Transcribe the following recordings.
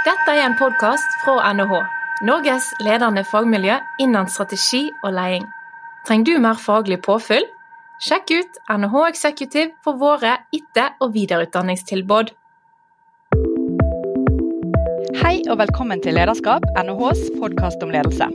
Dette er en podkast fra NHH, Norges ledende fagmiljø innen strategi og leding. Trenger du mer faglig påfyll? Sjekk ut NHH Executive for våre etter- og videreutdanningstilbud. Hei og velkommen til Lederskap, NHHs podkast om ledelse.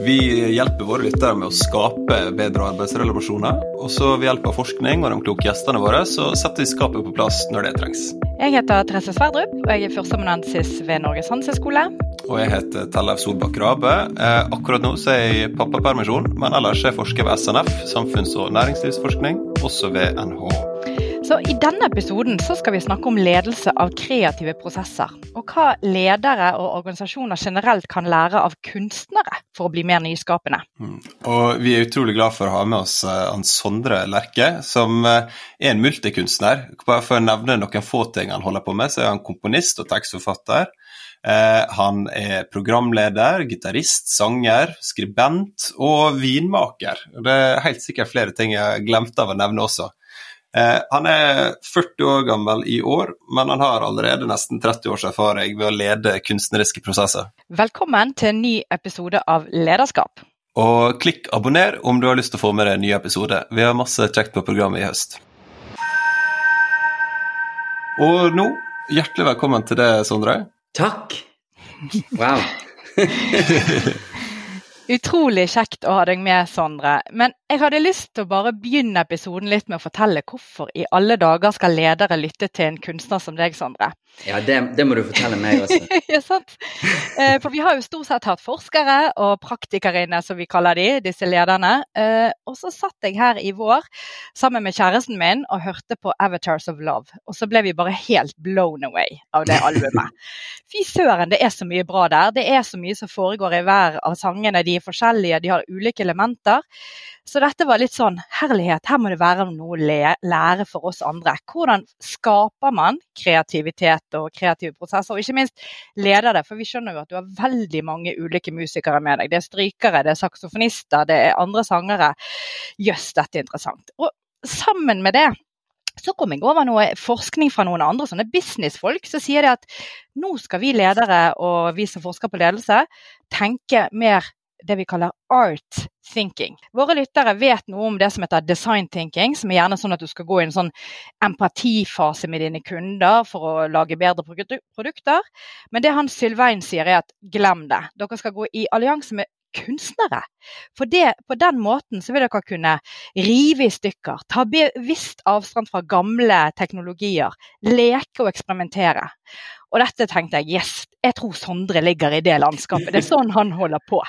Vi hjelper våre lyttere med å skape bedre arbeidsrelasjoner. Og så ved hjelp av forskning og de kloke gjestene våre, så setter vi skapet på plass når det trengs. Jeg heter Therese Sverdrup, og jeg er førsteamanuensis ved Norges handelshøyskole. Og jeg heter Tellef Solbakk Rabe. Eh, akkurat nå så er jeg i pappapermisjon, men ellers er jeg forsker ved SNF, samfunns- og næringslivsforskning, også ved NHH. Så I denne episoden så skal vi snakke om ledelse av kreative prosesser. Og hva ledere og organisasjoner generelt kan lære av kunstnere for å bli mer nyskapende. Mm. Og vi er utrolig glad for å ha med oss han Sondre Lerche, som uh, er en multikunstner. Bare for å nevne noen få ting han holder på med, så er han komponist og tekstforfatter. Uh, han er programleder, gitarist, sanger, skribent og vinmaker. Det er helt sikkert flere ting jeg glemte av å nevne også. Eh, han er 40 år gammel i år, men han har allerede nesten 30 års erfaring ved å lede kunstneriske prosesser. Velkommen til en ny episode av Lederskap. Og klikk abonner om du har lyst til å få med deg en ny episode. Vi har masse kjekt på programmet i høst. Og nå, hjertelig velkommen til deg, Sondre. Takk. Wow. Utrolig kjekt å ha deg med, Sondre. Men jeg hadde lyst til å bare begynne episoden litt med å fortelle hvorfor i alle dager skal ledere lytte til en kunstner som deg, Sondre. Ja, det, det må du fortelle meg også. ja, sant. Eh, for vi har jo stort sett hatt forskere og praktikere inne, som vi kaller de, disse lederne. Eh, og så satt jeg her i vår sammen med kjæresten min og hørte på 'Avatars of Love'. Og så ble vi bare helt blown away av det albumet. Fy søren, det er så mye bra der. Det er så mye som foregår i hver av sangene. De er forskjellige, de har ulike elementer. Så dette var litt sånn herlighet, her må det være noe å lære for oss andre. Hvordan skaper man kreativitet og kreative prosesser, og ikke minst leder det. For vi skjønner jo at du har veldig mange ulike musikere med deg. Det er strykere, det er saksofonister, det er andre sangere. Jøss, dette er interessant. Og sammen med det så kom jeg over noe forskning fra noen andre sånne businessfolk som sier de at nå skal vi ledere og vi som forsker på ledelse, tenke mer det vi kaller art thinking. Våre lyttere vet noe om det som heter design thinking, som er gjerne sånn at du skal gå i en sånn empatifase med dine kunder for å lage bedre produkter. Men det han Sylvain sier er at glem det. Dere skal gå i allianse med kunstnere. For det, på den måten så vil dere kunne rive i stykker, ta bevisst avstand fra gamle teknologier, leke og eksperimentere. Og dette tenkte jeg yes, jeg tror Sondre ligger i det landskapet. Det er sånn han holder på.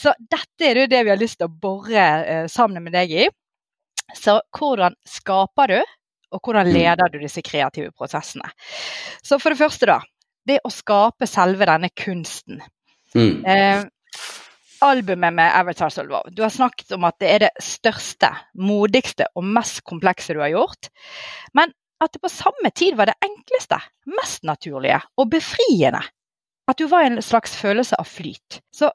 Så dette er det vi har lyst til å bore eh, sammen med deg i. Så hvordan skaper du, og hvordan leder du disse kreative prosessene? Så for det første, da. Det å skape selve denne kunsten. Mm. Eh, albumet med Avatars of Love. Du har snakket om at det er det største, modigste og mest komplekse du har gjort. Men at det på samme tid var det enkleste, mest naturlige og befriende. At du var en slags følelse av flyt. Så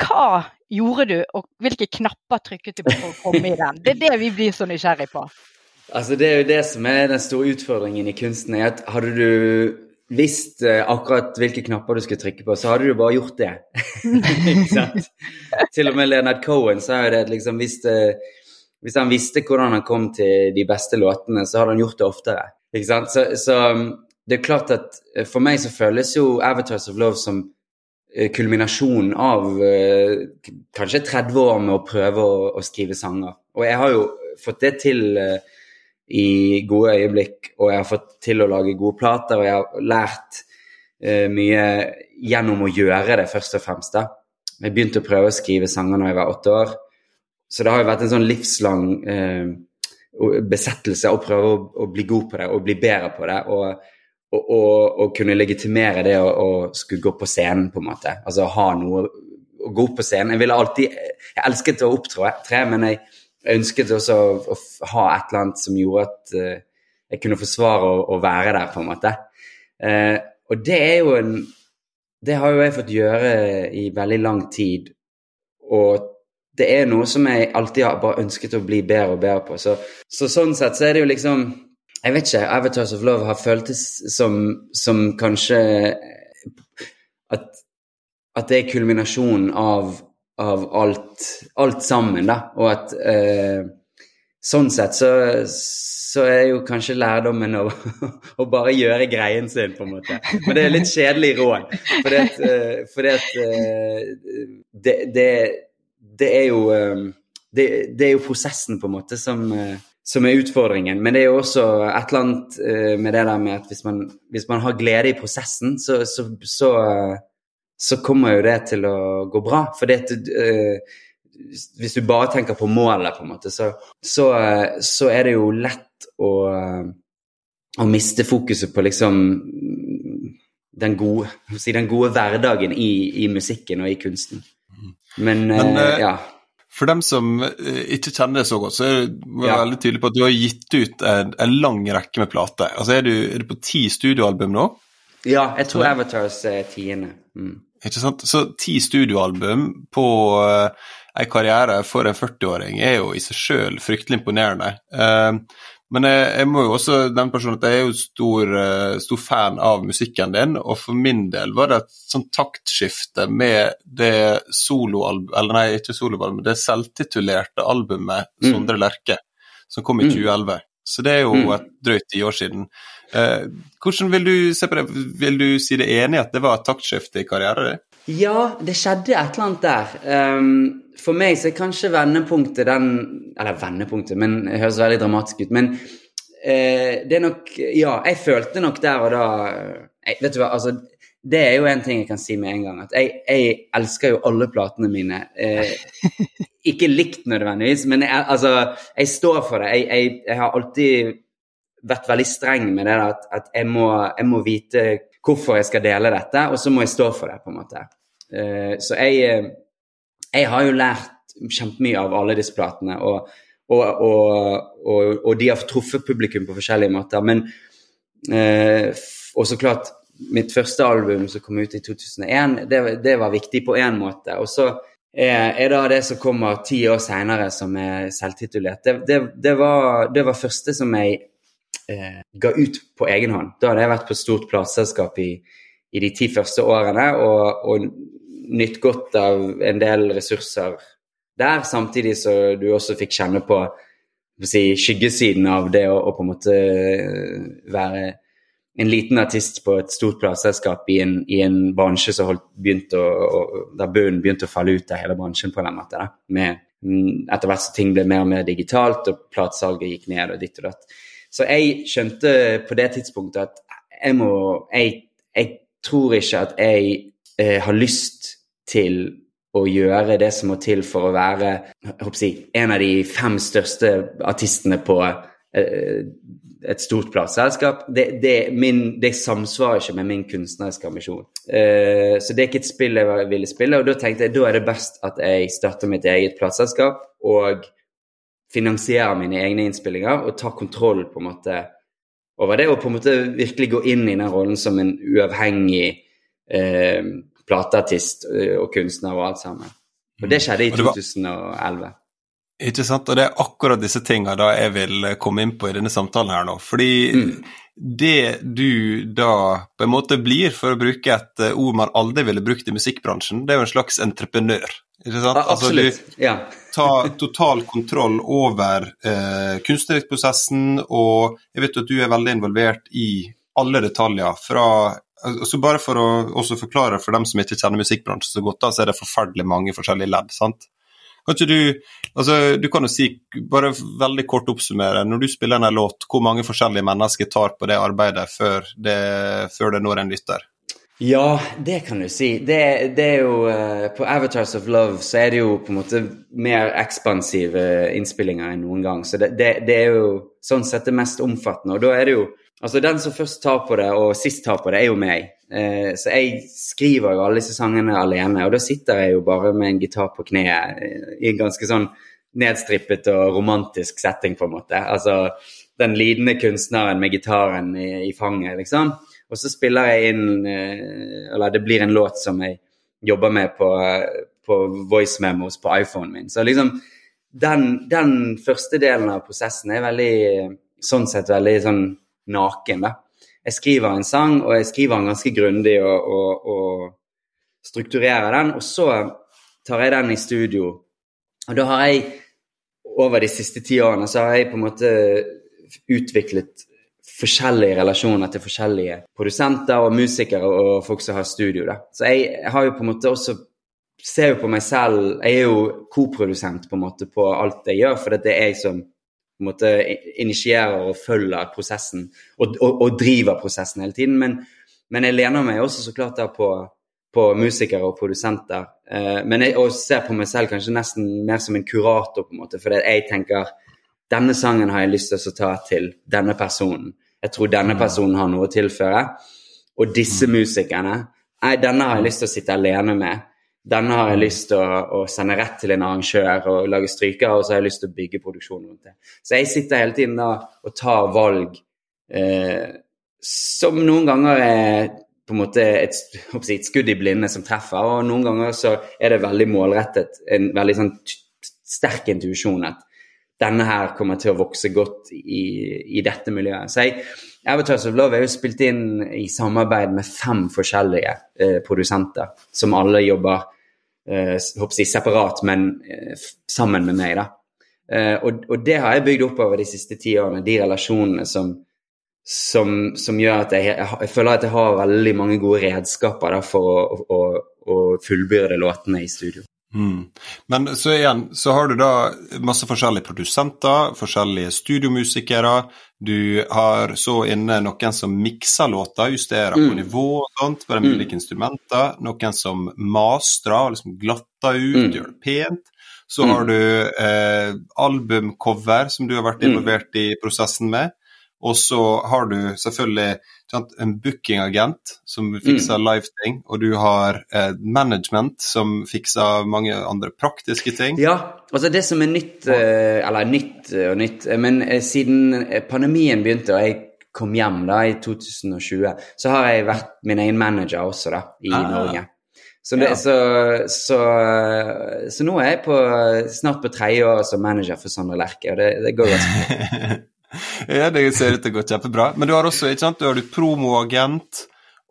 hva gjorde du, og hvilke knapper trykket du på for å komme i den? Det er det vi blir så nysgjerrig på. Altså Det er jo det som er den store utfordringen i kunsten. er at Hadde du visst uh, akkurat hvilke knapper du skulle trykke på, så hadde du bare gjort det. Ikke sant? Til og med Leonard Cohen sa jo det at liksom, hvis, uh, hvis, han visste hvordan han kom til de beste låtene, så hadde han gjort det oftere. Ikke sant? Så, så um, det er klart at uh, for meg så føles jo 'Avatars of Love' som kulminasjonen av kanskje 30 år med å prøve å, å, skrive sanger. Og jeg har jo fått det til i gode øyeblikk, og jeg har fått til å lage gode plater, og jeg har lært uh, mye gjennom å gjøre det, først og fremst. da. Jeg begynte å prøve å skrive sanger da jeg var åtte år, så det har jo vært en sånn livslang uh, besettelse å prøve å, å, bli god på det og bli bedre på det. og og kunne legitimere det å skulle gå på scenen, på en måte. Altså ha noe å gå opp på scenen. Jeg ville alltid Jeg elsket å opptre, men jeg, jeg ønsket også å, å, ha et eller annet som gjorde at uh, jeg kunne forsvare å, å, være der, på en måte. Uh, og det er jo en Det har jo jeg fått gjøre i veldig lang tid. Og det er noe som jeg alltid har bare ønsket å bli bedre og bedre på. Så, så sånn sett så er det jo liksom Jeg vet ikke. Avatars of Love har føltes som, som kanskje at, at det er kulminasjonen av, av alt, alt, sammen, da. Og at eh, sånn sett så, så, er jo kanskje lærdommen å, å, bare gjøre greien sin, på en måte. Men det er litt kjedelig råd. Fordi at, uh, fordi at uh, det, det, det, er jo det, det, er jo prosessen, på en måte, som som er utfordringen. Men det er jo også et eller annet med det der med at hvis man, hvis man har glede i prosessen, så, så, så, så, kommer jo det til å gå bra. For det uh, Hvis du bare tenker på målet, på en måte, så, er det jo lett å, å miste fokuset på liksom den gode, si, den gode hverdagen i, i, musikken og i kunsten. Men, Men, uh, ja. For dem som eh, ikke kjenner det så godt, så er du ja. veldig tydelig på at du har gitt ut en, en lang rekke med plater. Altså er du, er du, på ti studioalbum nå? Ja, jeg tror Avatars er tiende. Mm. Ikke sant? Så ti studioalbum på uh, en karriere for en 40-åring er jo i seg sjøl fryktelig imponerende. Uh, men jeg, jeg, må jo også nevne personen at jeg er jo stor, uh, stor, fan av musikken din, og for min del var det et sånn taktskifte med det soloalbumet, eller nei, ikke soloalbumet, det selvtitulerte albumet mm. Sondre Lerche, som kom i 2011. Så det er jo mm. et drøyt tiår siden. Eh, hvordan vil du se på det? Vil du si det enig at det var et taktskifte i karrieren din? Ja, det skjedde et eller annet der. Um, for meg så er kanskje vendepunktet den Eller vendepunktet, men det høres veldig dramatisk ut. Men uh, det er nok Ja, jeg følte nok der og da jeg, Vet du hva, altså det er jo en ting jeg kan si med en gang. At jeg, jeg elsker jo alle platene mine. Eh, ikke likt nødvendigvis, men jeg, altså, jeg står for det. Jeg, jeg, har alltid vært veldig streng med det at, at må, jeg, må, vite hvorfor jeg skal dele dette, og så må jeg stå for det, på en måte. Eh, så jeg, eh, jeg, har jo lært kjempemye av alle disse platene, og, og, og, og, de har truffet publikum på forskjellige måter. Men eh, Og så klart, mitt første album som kom ut i 2001, det, det var viktig på én måte. Og så er, er da det som kommer ti år seinere, som er selvtitulert. Det, det, det, var, det var første som jeg eh, ga ut på egen hånd. Da hadde jeg vært på stort plateselskap i, i, de ti første årene og, og nytt godt av en del ressurser der, samtidig så du også fikk kjenne på si, skyggesiden av det å, å, på en måte være en liten artist på et stort plateselskap i, i, en bransje som holdt, begynte å, der bunnen begynte å falle ut av hele bransjen på den måten. Med, mm, etter hvert som ting ble mer og mer digitalt og platesalget gikk ned og ditt og datt. Så jeg skjønte på det tidspunktet at jeg må Jeg, jeg tror ikke at jeg eh, har lyst til å gjøre det som må til for å være jeg en av de fem største artistene på eh, et stort plateselskap. Det, det, det, samsvarer ikke med min kunstneriske ambisjon. Uh, så det er ikke et spill jeg ville spille, og da tenkte jeg da er det best at jeg starter mitt eget plateselskap. Og finansierer mine egne innspillinger og tar kontroll på en måte over det, og på en måte virkelig gå inn i den rollen som en uavhengig uh, plateartist eh, og kunstner og alt sammen. Og det skjedde i 2011. Ikke sant, og det er akkurat disse tingene da jeg vil komme inn på i denne samtalen her nå. Fordi mm. det du da på en måte blir, for å bruke et eh, ord man aldri ville brukt i musikkbransjen, det er jo en slags entreprenør. Ikke sant? Ja, absolutt. Altså, du ja. tar total kontroll over eh, kunstnerikkprosessen, og jeg vet at du er veldig involvert i alle detaljer. fra så Bare for å også forklare for dem som ikke kjenner musikkbransjen så godt, da, så er det forferdelig mange forskjellige ledd. sant? Kan ikke du altså Du kan jo si, bare veldig kort oppsummere, når du spiller en låt, hvor mange forskjellige mennesker tar på det arbeidet før det, før det når en lytter? Ja, det kan du si. Det, det, er jo uh, På Avatars of Love så er det jo på en måte mer ekspansive innspillinger enn noen gang. Så det, det, det, er jo sånn sett det mest omfattende. Og da er det jo Altså, den som først tar på det, og sist tar på det, er jo meg. Uh, så jeg skriver jo alle disse sangene alene, og da sitter jeg jo bare med en gitar på kneet uh, i en ganske sånn nedstrippet og romantisk setting, på en måte. Altså den lidende kunstneren med gitaren i, i fanget, liksom. Og så spiller jeg inn eh, Eller det blir en låt som jeg jobber med på, på voice memos på iPhonen min. Så liksom den, den, første delen av prosessen er veldig sånn sett veldig sånn naken. da. Jeg skriver en sang, og jeg skriver den ganske grundig og, og, og, strukturerer den, og så tar jeg den i studio. Og da har jeg over de siste ti årene så har jeg på en måte utviklet forskjellige relasjoner til forskjellige produsenter og musikere og folk som har studio. Da. Så jeg har jo på en måte også ser jo på meg selv Jeg er jo koprodusent på en måte på alt jeg gjør, for det er jeg som på en måte initierer og følger prosessen og, og, og driver prosessen hele tiden. Men, men, jeg lener meg også så klart da på, på musikere og produsenter. Eh, men jeg og ser på meg selv kanskje nesten mer som en kurator, på en måte, fordi jeg tenker denne sangen har jeg lyst til å ta til denne personen. Jeg tror denne mm. personen har noe å tilføre. Og disse mm. musikerne nei, denne har jeg lyst til å sitte alene med. Denne har jeg lyst til å, å sende rett til en arrangør og lage stryker, og så har jeg lyst til å bygge produksjonen rundt det. Så jeg sitter hele tiden da og tar valg eh, som noen ganger er på en måte et, et, skudd i blinde som treffer, og noen ganger så er det veldig målrettet. En veldig sånn sterk intuisjon at denne her kommer til å vokse godt i, i dette miljøet. Så jeg, Avatars of Love er jo spilt inn i samarbeid med fem forskjellige eh, produsenter, som alle jobber eh, jeg, separat, men eh, sammen med meg. da. Eh, og, og, det har jeg bygd opp over de siste ti årene, de relasjonene som, som, som gjør at jeg, jeg, føler at jeg har veldig mange gode redskaper da, for å, å, å fullbyrde låtene i studio. Mm. Men så igjen, så har du da masse forskjellige produsenter, forskjellige studiomusikere. Du har så inne noen som mikser låter, justerer mm. på nivå og sånt på de mm. ulike instrumenter. Noen som mastrer, og liksom glatter ut, mm. gjør det pent. Så har mm. du eh, albumcover, som du har vært mm. involvert i prosessen med. Og så har du selvfølgelig sant, en bookingagent som fikser mm. live-ting, og du har eh, management som fikser mange andre praktiske ting. Ja, altså det som er nytt, eh, eller nytt og nytt, eh, men eh, siden pandemien begynte og jeg kom hjem da i 2020, så har jeg vært min egen manager også da, i ah. Norge. Så, det, ja. så, så, så, nå er jeg på, snart på tredje år som manager for Sondre Lerche, og det, det går ganske bra. ja, det ser ut til å gå kjempebra. Men du har også ikke sant, du har du promoagent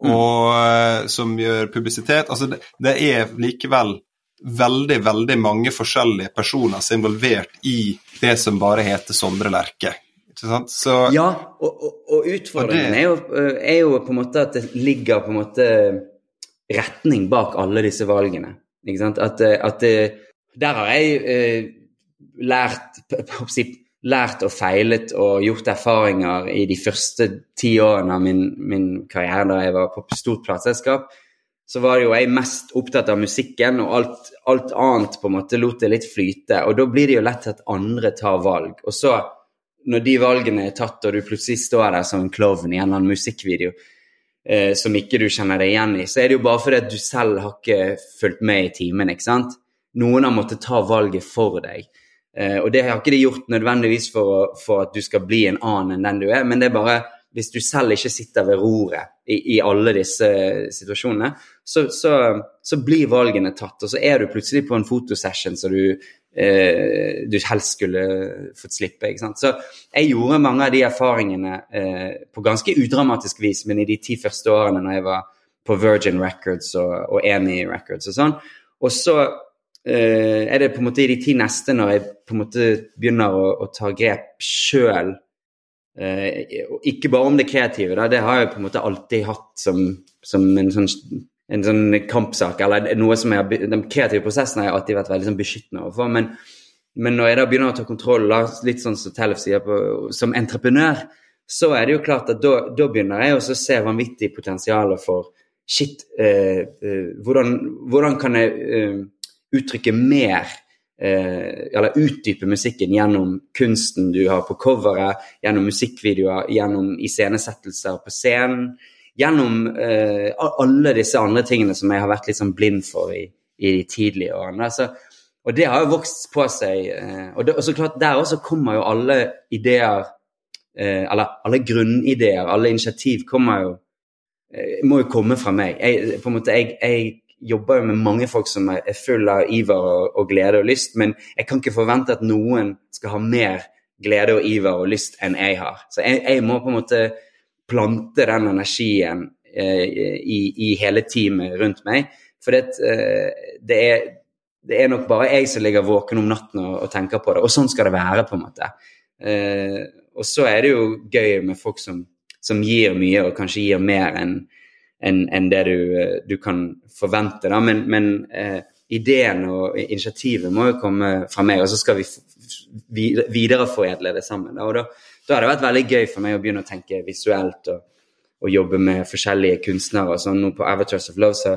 mm. og, mm. som gjør publisitet. Altså, det, det, er likevel veldig, veldig mange forskjellige personer som er involvert i det som bare heter Sondre Lerche. Så, ja, og, og, og utfordringen er, jo, er, jo, på en måte at det ligger på en måte retning bak alle disse valgene. Ikke sant? At, at der har jeg eh, lært si, lært og feilet og gjort erfaringer i de første ti årene av min, min karriere da jeg var på stort plateselskap, så var jo jeg mest opptatt av musikken, og alt, alt, annet på en måte lot det litt flyte. Og da blir det jo lett at andre tar valg. Og så, når de valgene er tatt, og du plutselig står der som en klovn i en eller annen musikkvideo eh, som ikke du kjenner deg igjen i, så er det jo bare fordi at du selv har ikke fulgt med i timen, ikke sant? Noen har måttet ta valget for deg. Uh, og det har ikke de gjort nødvendigvis for, for, at du skal bli en annen enn den du er, men det er bare hvis du selv ikke sitter ved roret i, i alle disse situasjonene, så, så, så, blir valgene tatt. Og så er du plutselig på en fotosession som du, eh, du helst skulle fått slippe. ikke sant? Så jeg gjorde mange av de erfaringene eh, på ganske udramatisk vis, men i de ti første årene når jeg var på Virgin Records og, og Amy Records og sånn. Og så er det på en måte i de ti neste når jeg på en måte begynner å, å ta grep sjøl. Eh, ikke bare om det kreative, da, det har jeg på en måte alltid hatt som, som en, sånn, en sånn kampsak. eller noe som jeg, Den kreative prosessen har jeg alltid vært veldig sånn beskyttende overfor. Men, men, når jeg da begynner å ta kontroll, litt sånn som Tellef sier, på, som entreprenør, så er det jo klart at da, da begynner jeg også å se vanvittig potensial for Shit, uh, hvordan, hvordan, kan jeg uttrykke mer eh, Eller utdype musikken gjennom kunsten du har på coveret, gjennom musikkvideoer, gjennom iscenesettelser på scenen. Gjennom eh, alle disse andre tingene som jeg har vært litt sånn blind for i, i de tidlige årene. Altså, og det har jo vokst på seg. Eh, og, det, og, så klart, der også kommer jo alle ideer eh, Eller alle grunnideer, alle initiativ kommer jo eh, Må jo komme fra meg. Jeg, på en måte, jeg, jeg jobber jo med mange folk som er full av iver og, og, glede og lyst, men jeg kan ikke forvente at noen skal ha mer glede og iver og lyst enn jeg har. Så jeg, jeg må på en måte plante den energien eh, i, i, hele teamet rundt meg. For det, eh, det, er, det, er, nok bare jeg som ligger våken om natten og, og, tenker på det. Og sånn skal det være, på en måte. Eh, og så er det jo gøy med folk som, som gir mye, og kanskje gir mer enn en, en det du, du, kan forvente. Da. Men, men eh, ideen og initiativet må jo komme fra meg, og så skal vi videreforedle det sammen. Da. Og da, da har det vært veldig gøy for meg å begynne å tenke visuelt og, og jobbe med forskjellige kunstnere. og sånn. nå på Avatars of Love så,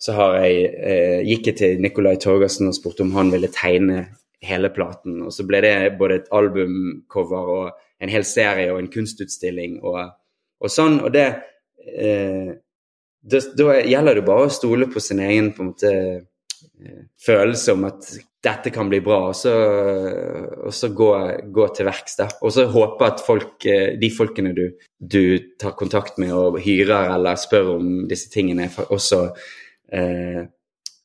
så jeg, eh, gikk jeg til Nicolai Torgersen og spurte om han ville tegne hele platen. Og så ble det både et albumcover og en hel serie og en kunstutstilling og, og sånn. Og det eh, da, gjelder det bare å stole på sin egen på en måte, eh, følelse om at dette kan bli bra, og så, og så gå, gå, til verks. Og så håpe at folk, eh, de folkene du, du, tar kontakt med og hyrer eller spør om disse tingene, også eh,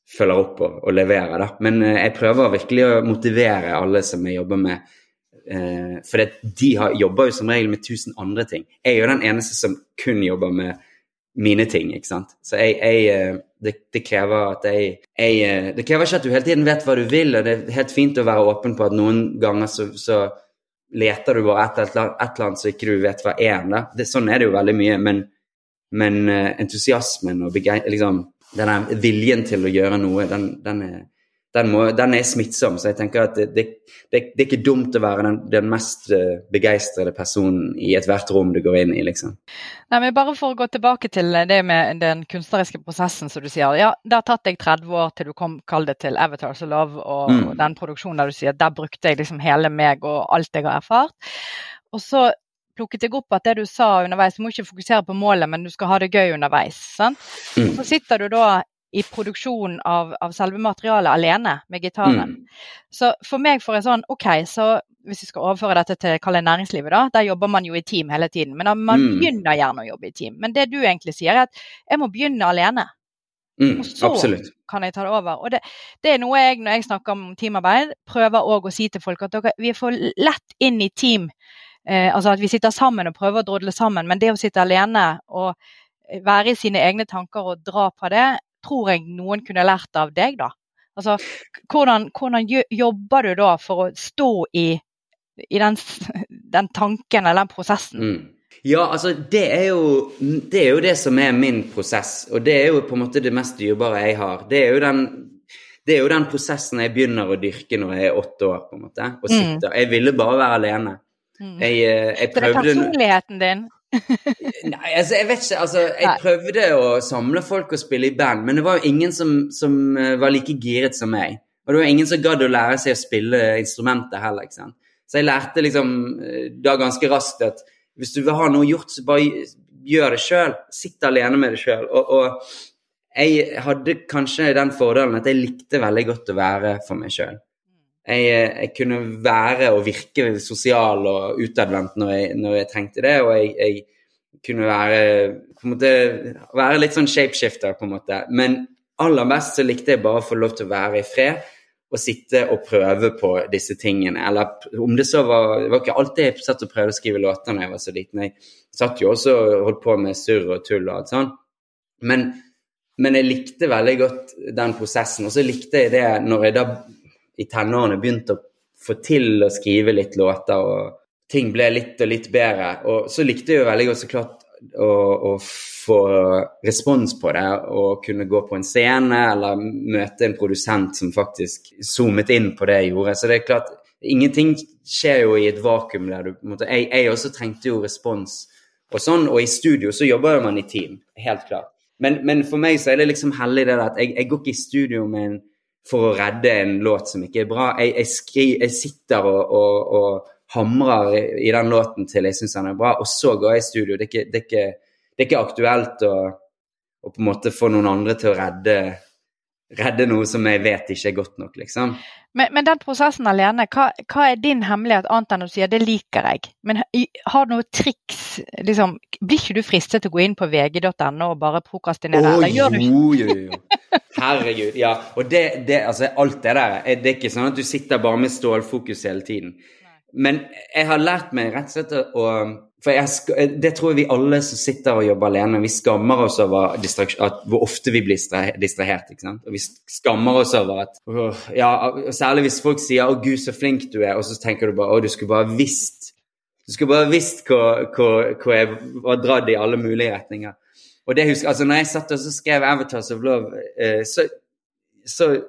følger opp og, og leverer. Da. Men eh, jeg prøver virkelig å motivere alle som jeg jobber med. Eh, for de har, jobber jo som regel med tusen andre ting. Jeg er jo den eneste som kun jobber med mine ting. ikke sant? Så jeg, jeg eh, det, det, krever at jeg, jeg, eh, Det krever ikke at du hele tiden vet hva du vil, og det er helt fint å være åpen på at noen ganger så, så leter du bare etter et, eller annet så ikke du vet hva er. Da. Det, sånn er det jo veldig mye, men, men eh, entusiasmen og liksom, denne viljen til å gjøre noe, den, den er den, må, den, er smittsom. Så jeg tenker at det, det, det, det er ikke dumt å være den, den mest eh, begeistrede personen i ethvert rom du går inn i, liksom. Nei, men Bare for å gå tilbake til det med den kunstneriske prosessen, som du sier. Ja, Det har tatt deg 30 år til du kom kall det til Avatars of Love og, mm. og den produksjonen der du sier der brukte jeg liksom hele meg og alt jeg har erfart. Og så plukket jeg opp at det du sa underveis, du må ikke fokusere på målet, men du skal ha det gøy underveis. sant? Mm. Så sitter du da i produksjonen av, av, selve materialet alene med gitaren. Mm. Så for meg får jeg sånn OK, så hvis vi skal overføre dette til næringslivet, da, der jobber man jo i team hele tiden. Men man mm. begynner gjerne å jobbe i team. Men det du egentlig sier, er at jeg må begynne alene. Mm, og så absolutt. kan jeg ta det over. Og det, det, er noe jeg, når jeg snakker om teamarbeid, prøver òg å si til folk at dere, vi er for lett inn i team. Eh, altså at vi sitter sammen og prøver å drodle sammen. Men det å sitte alene og være i sine egne tanker og dra på det, tror jeg noen kunne lært av deg, da. Altså, hvordan, hvordan jobber du da for å stå i, i den, den, tanken eller den prosessen? Mm. Ja, altså det er, jo, det er jo det som er min prosess, og det er jo på en måte det mest dyrebare jeg har. Det er jo den, det er jo den prosessen jeg begynner å dyrke når jeg er åtte år, på en måte. Og mm. sitter. Mm. Jeg ville bare være alene. Mm. Jeg, eh, jeg prøvde Det er personligheten din? Nei, altså, jeg vet ikke. Altså, jeg prøvde å samle folk og spille i band, men det var jo ingen som, som eh, var like giret som meg. Og det var ingen som gadd å lære seg å spille instrumentet heller. ikke sant? Så jeg lærte liksom eh, da ganske raskt at hvis du vil ha noe gjort, så bare gjør det sjøl. Sitt alene med det sjøl. Og, og, jeg hadde kanskje den fordelen at jeg likte veldig godt å være for meg sjøl. Jeg, jeg, kunne være og virke sosial og utadvendt når, når, jeg trengte det, og jeg, jeg kunne være, måte, være litt sånn shapeshifter, på en måte. Men aller best så likte jeg bare å få lov til å være i fred og sitte og prøve på disse tingene. Eller om det så var Det var ikke alltid jeg satt og prøvde å skrive låter da jeg var så liten. Jeg satt jo også og holdt på med surr og tull og alt sånt. Men, men jeg likte veldig godt den prosessen. Og så likte jeg det når jeg da i tenårene begynte å få til å skrive litt låter, og ting ble litt og litt bedre. Og så likte jeg jo veldig godt så klart å, å, få respons på det, og kunne gå på en scene eller møte en produsent som faktisk zoomet inn på det jeg gjorde. Så det er klart, ingenting skjer jo i et vakuum der du jeg, jeg også trengte jo respons og sånn, og i studio så jobber man i team, helt klart. Men, men for meg så er det liksom hellig det at jeg, jeg går ikke i studio med en for å redde en låt som ikke er bra. Jeg, jeg, skri, jeg sitter og, og, og, hamrer i, den låten til jeg syns den er bra, og så går jeg i studio. Det er ikke, det er ikke, det er ikke aktuelt å, å, på en måte få noen andre til å redde, redde noe som jeg vet ikke er godt nok, liksom. Men, men den prosessen alene, hva, hva, er din hemmelighet annet enn å si at det liker jeg? Men har du noen triks? Liksom, blir ikke du fristet til å gå inn på vg.no og bare prokrastinere? Oh, eller gjør jo, jo, jo. Herregud. Ja. Og det, det, altså, alt det der Det er ikke sånn at du sitter bare med stålfokus hele tiden. Men jeg har lært meg rett og slett å For jeg, det tror jeg vi alle som sitter og jobber alene, vi skammer oss over hvor ofte vi blir distrahert. ikke sant? Og vi skammer oss over at ja, Særlig hvis folk sier 'Å, gud, så flink du er', og så tenker du bare 'Å, du skulle bare visst'. Du skulle bare visst hvor, hvor, hvor jeg var dratt i alle mulige retninger. Og det husker, altså når jeg satt og skrev 'Avatars of Love', eh, så, så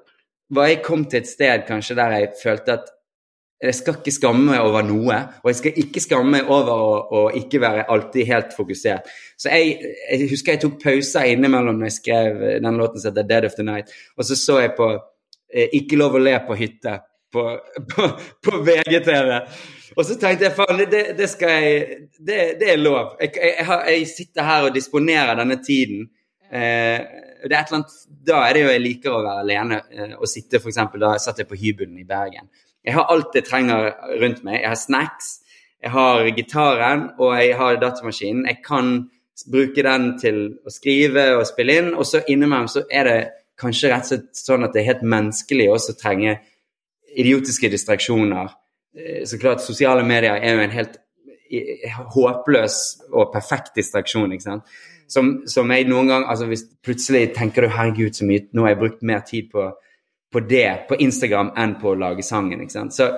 var jeg kommet til et sted kanskje der jeg følte at jeg skal ikke skamme meg over noe, og jeg skal ikke skamme meg over å, å ikke være alltid helt fokusert. Så jeg, jeg husker jeg tok pauser innimellom når jeg skrev den låten som heter 'Dead of the Night', og så så jeg på eh, 'Ikke lov å le på hytte' på, på, på VGTV. Og så tenkte jeg faen, det, det skal jeg Det, det er lov. Jeg, jeg, jeg sitter her og disponerer denne tiden. Eh, det er et eller annet, da er det jo jeg liker å være alene eh, og sitte for eksempel, Da satt jeg på hybelen i Bergen. Jeg har alt jeg trenger rundt meg. Jeg har snacks, jeg har gitaren og jeg har datamaskinen. Jeg kan bruke den til å skrive og spille inn, og så innimellom så er det kanskje rett og slett sånn at det er helt menneskelig også å trenge idiotiske distraksjoner. Eh, Så klart, sosiale medier er jo en helt eh, håpløs og perfekt distraksjon. ikke sant? Som, som jeg noen gang, altså Hvis plutselig tenker du 'herregud, så mye Nå har jeg brukt mer tid på, på det på Instagram enn på å lage sangen'. ikke sant? Så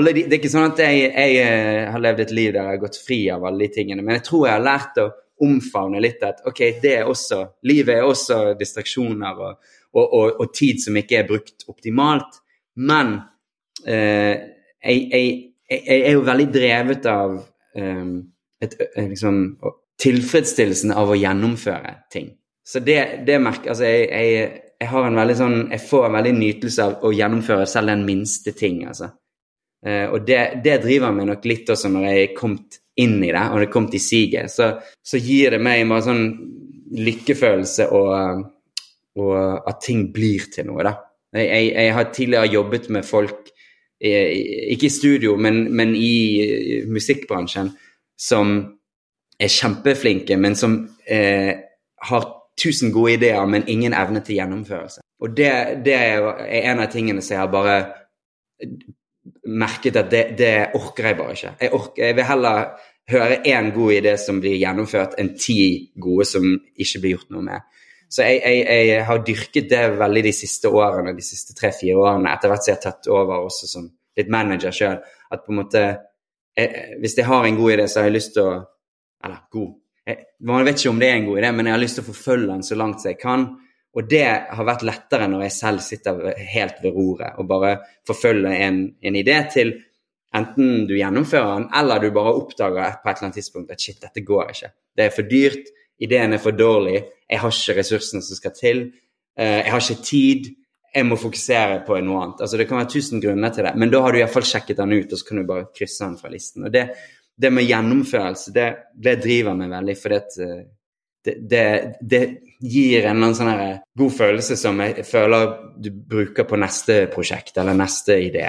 de, Det er ikke sånn at jeg, jeg eh, har levd et liv der jeg har gått fri av alle de tingene, men jeg tror jeg har lært å omfavne litt at ok, det er også, livet er også distraksjoner og, og, og, og tid som ikke er brukt optimalt. Men eh, jeg, jeg, er jo veldig drevet av um, et, eh, liksom, tilfredsstillelsen av å gjennomføre ting. Så det, det merker Altså, jeg, jeg, jeg har en veldig sånn Jeg får en veldig nytelse av å gjennomføre selv den minste ting, altså. Eh, og det, det driver meg nok litt også når jeg er kommet inn i det, og det er kommet i siget. Så, så gir det meg bare sånn lykkefølelse og, og at ting blir til noe, da. Jeg, jeg, har tidligere jobbet med folk, ikke i studio, men, men i eh, musikkbransjen, som er kjempeflinke, men som eh, har tusen gode ideer, men ingen evne til gjennomførelse. Og det, det er en av tingene som jeg har bare merket at det, det orker jeg bare ikke. Jeg, orker, jeg vil heller høre én god idé som blir gjennomført, enn ti gode som ikke blir gjort noe med. Så jeg, jeg, jeg har dyrket det veldig de siste årene, de siste tre-fire årene, etter hvert som jeg har tatt over også som litt manager sjøl. At på en måte jeg, Hvis jeg har en god idé, så har jeg lyst til å Eller god Man vet ikke om det er en god idé, men jeg har lyst til å forfølge den så langt jeg kan. Og det har vært lettere når jeg selv sitter helt ved roret og bare forfølger en, en idé til enten du gjennomfører den, eller du bare oppdager på et eller annet tidspunkt at shit, dette går ikke. Det er for dyrt, ideen er for dårlig, jeg har ikke ressursene som skal til, eh, jeg har ikke tid, jeg må fokusere på noe annet. Altså Det kan være tusen grunner til det, men da har du iallfall sjekket den ut, og så kan du bare krysse den fra listen. Og det, det med gjennomførelse, det, det driver meg veldig, for det, det, det, det gir en sånn her god følelse som jeg føler du bruker på neste prosjekt eller neste idé.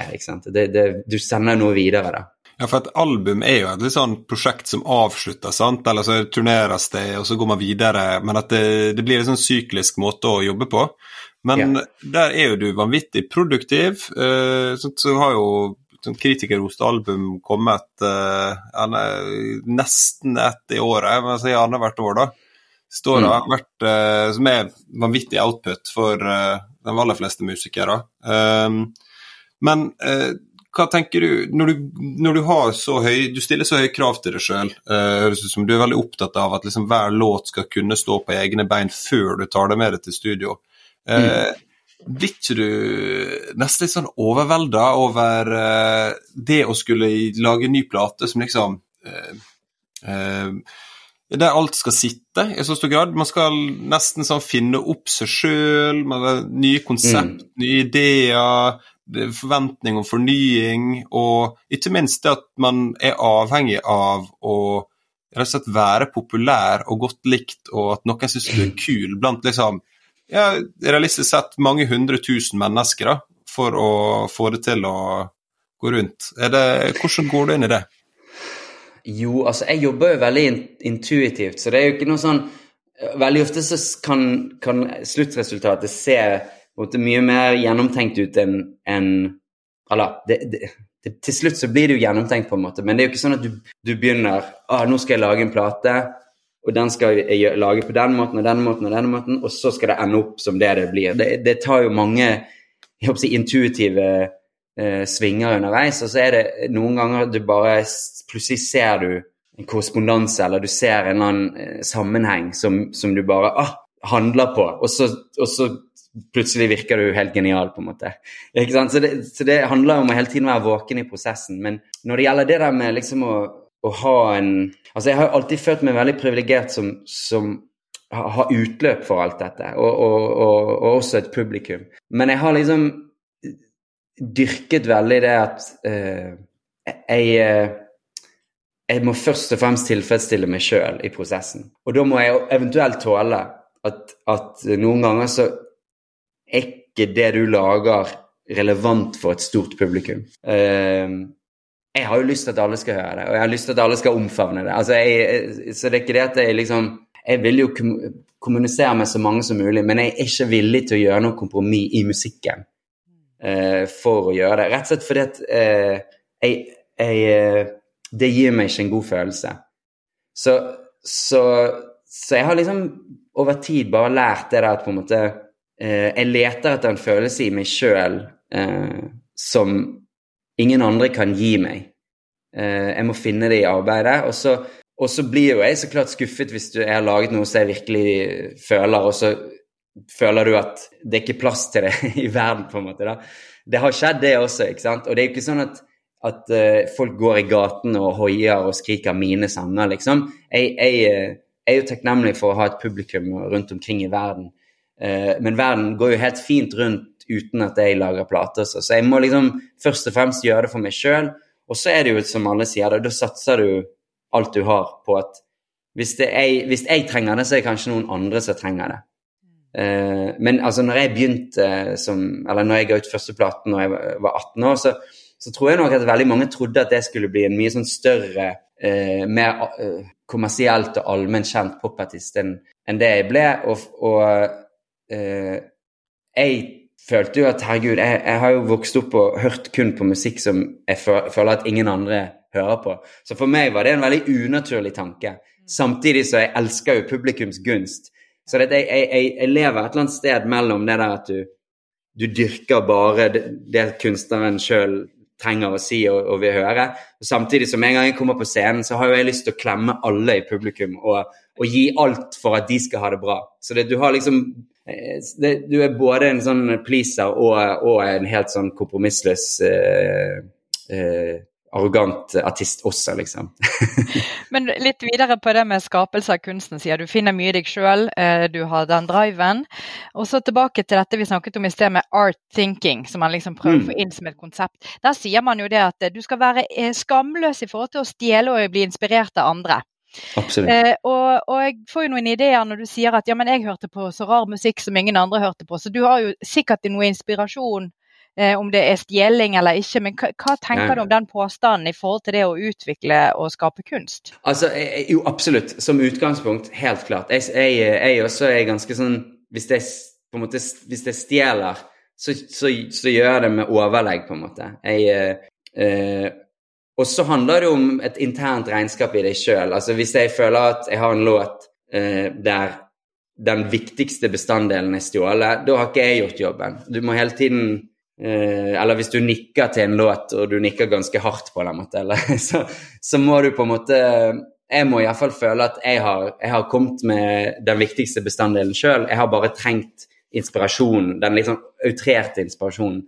Det, det, du sender noe videre, da. Ja, for et album er jo et litt sånn prosjekt som avslutter, sant? eller så turneres det, og så går man videre. Men at det, det blir en sånn syklisk måte å jobbe på. Men Ja. der er jo du vanvittig produktiv. Uh, så, så har jo sånn kritikerrost album kommet uh, nesten ett i året, men si annethvert år, da. Står det har vært, eh, som er vanvittig output for eh, de aller fleste musikere. Um, men eh, hva tenker du når, du når du har så høy Du stiller så høye krav til deg sjøl. høres ut som du er veldig opptatt av at liksom hver låt skal kunne stå på egne bein før du tar det med deg til studio. Eh, blir ikke du nesten litt sånn overvelda over eh, det å skulle lage en ny plate som liksom eh, eh, der alt skal sitte i så stor grad. Man skal nesten sånn finne opp seg sjøl, nye konsept, nye ideer, er forventning om fornying, og ikke minst det at man er avhengig av å rett og slett være populær og godt likt, og at noen syns du er kul blant liksom ja, realistisk sett mange hundre tusen mennesker da, for å få det til å gå rundt. Er det, hvordan går du inn i det? Jo, altså jeg jobber jo veldig intuitivt, så det er jo ikke noe sånn Veldig ofte så kan, kan sluttresultatet se måte mye mer gjennomtenkt ut enn en, Eller det, det, det, Til slutt så blir det jo gjennomtenkt, på en måte, men det er jo ikke sånn at du, du begynner ah, nå skal jeg lage en plate, og den skal jeg lage på den måten og den måten og denne måten, og så skal det ende opp som det det blir. Det, det tar jo mange jeg håper intuitive eh, svinger underveis, og så er det noen ganger du bare plutselig ser du en korrespondanse, eller du ser en eller annen eh, sammenheng som, som du bare ah, handler på, og så, og så plutselig virker du helt genial, på en måte. Så det, så det handler om å hele tiden være våken i prosessen. Men når det gjelder det der med liksom å, å ha en Altså, jeg har alltid følt meg veldig privilegert som, som har utløp for alt dette, og, og, og, og, også et publikum. Men jeg har liksom dyrket veldig det at uh, jeg uh, jeg må først og fremst tilfredsstille meg sjøl i prosessen. Og da må jeg eventuelt tåle at, at noen ganger så ikke det du lager, relevant for et stort publikum. Uh, jeg har jo lyst til at alle skal høre det, og jeg har lyst til at alle skal omfavne det. Altså, jeg, så det er ikke det at jeg liksom Jeg vil jo kommunisere med så mange som mulig, men jeg er ikke villig til å gjøre noe kompromiss i musikken uh, for å gjøre det. Rett og slett fordi at uh, jeg, jeg, Det gir meg ikke en god følelse. Så, så, så jeg har liksom over tid bare lært det der at på en måte eh, Jeg leter etter en følelse i meg sjøl eh, som ingen andre kan gi meg. Eh, jeg må finne det i arbeidet. Og så, og så blir jo jeg så klart skuffet hvis du, jeg har laget noe som jeg virkelig føler, og så føler du at det er ikke plass til det i verden, på en måte. da. Det har skjedd, det også. ikke sant? Og det er jo ikke sånn at, at uh, folk går i gaten og hoier og skriker mine sanger, liksom. Jeg, jeg, eh, jeg er jo takknemlig for å ha et publikum rundt omkring i verden. Uh, men verden går jo helt fint rundt uten at jeg lager plater. Så, jeg må liksom først og fremst gjøre det for meg sjøl. Og så er det jo som alle sier, da, satser du alt du har på at hvis, jeg, hvis jeg trenger det, så er det kanskje noen andre som trenger det. Uh, men altså, når jeg begynte som Eller når jeg ga ut første platen da jeg var 18 år, så, så, tror jeg nok at veldig mange trodde at det skulle bli en mye sånn større, uh, mer kommersielt og allment kjent popartist enn en det jeg ble. Og, og jeg følte jo at herregud, jeg, jeg, har jo vokst opp og hørt kun på musikk som jeg føler at ingen andre hører på. Så for meg var det en veldig unaturlig tanke. Samtidig så jeg elsker jo publikums gunst. Så jeg, jeg, jeg, lever et eller annet sted mellom det der at du, du dyrker bare det, det kunstneren sjøl trenger å si og, og, vil høre. Og samtidig som en gang jeg kommer på scenen, så har jo jeg lyst til å klemme alle i publikum og, og gi alt for at de skal ha det bra. Så det, du har liksom Eh, det, du er både en sånn pleaser og, og en helt sånn kompromissløs eh, eh, arrogant artist også, liksom. Men litt videre på det med skapelse av kunsten, sier du finner mye deg sjøl, eh, du har den driven. Og så tilbake til dette vi snakket om i sted med art thinking, som man liksom prøver mm. å få inn som et konsept. Der sier man jo det at du skal være skamløs i forhold til å stjele og bli inspirert av andre. Absolutt. Eh, og, og, jeg får jo noen ideer når du sier at ja, men jeg hørte på så rar musikk som ingen andre hørte på. Så du har jo sikkert noe inspirasjon, eh, om det er stjeling eller ikke. Men hva, hva tenker Nei. du om den påstanden i forhold til det å utvikle og skape kunst? Altså, jeg, Jo, absolutt. Som utgangspunkt, helt klart. Jeg, jeg, jeg også er ganske sånn Hvis jeg på en måte, hvis jeg stjeler, så, så, så, gjør jeg det med overlegg, på en måte. Jeg, eh, eh og så handler det om et internt regnskap i deg sjøl. Altså, hvis jeg føler at jeg har en låt eh, der den viktigste bestanddelen er stjålet, da har ikke jeg gjort jobben. Du må hele tiden Eller hvis du nikker til en låt, og du nikker ganske hardt på den, måte, eller, så, så, må du på en måte Jeg må iallfall føle at jeg har, jeg har, kommet med den viktigste bestanddelen sjøl. Jeg har bare trengt inspirasjon, den litt sånn outrerte inspirasjonen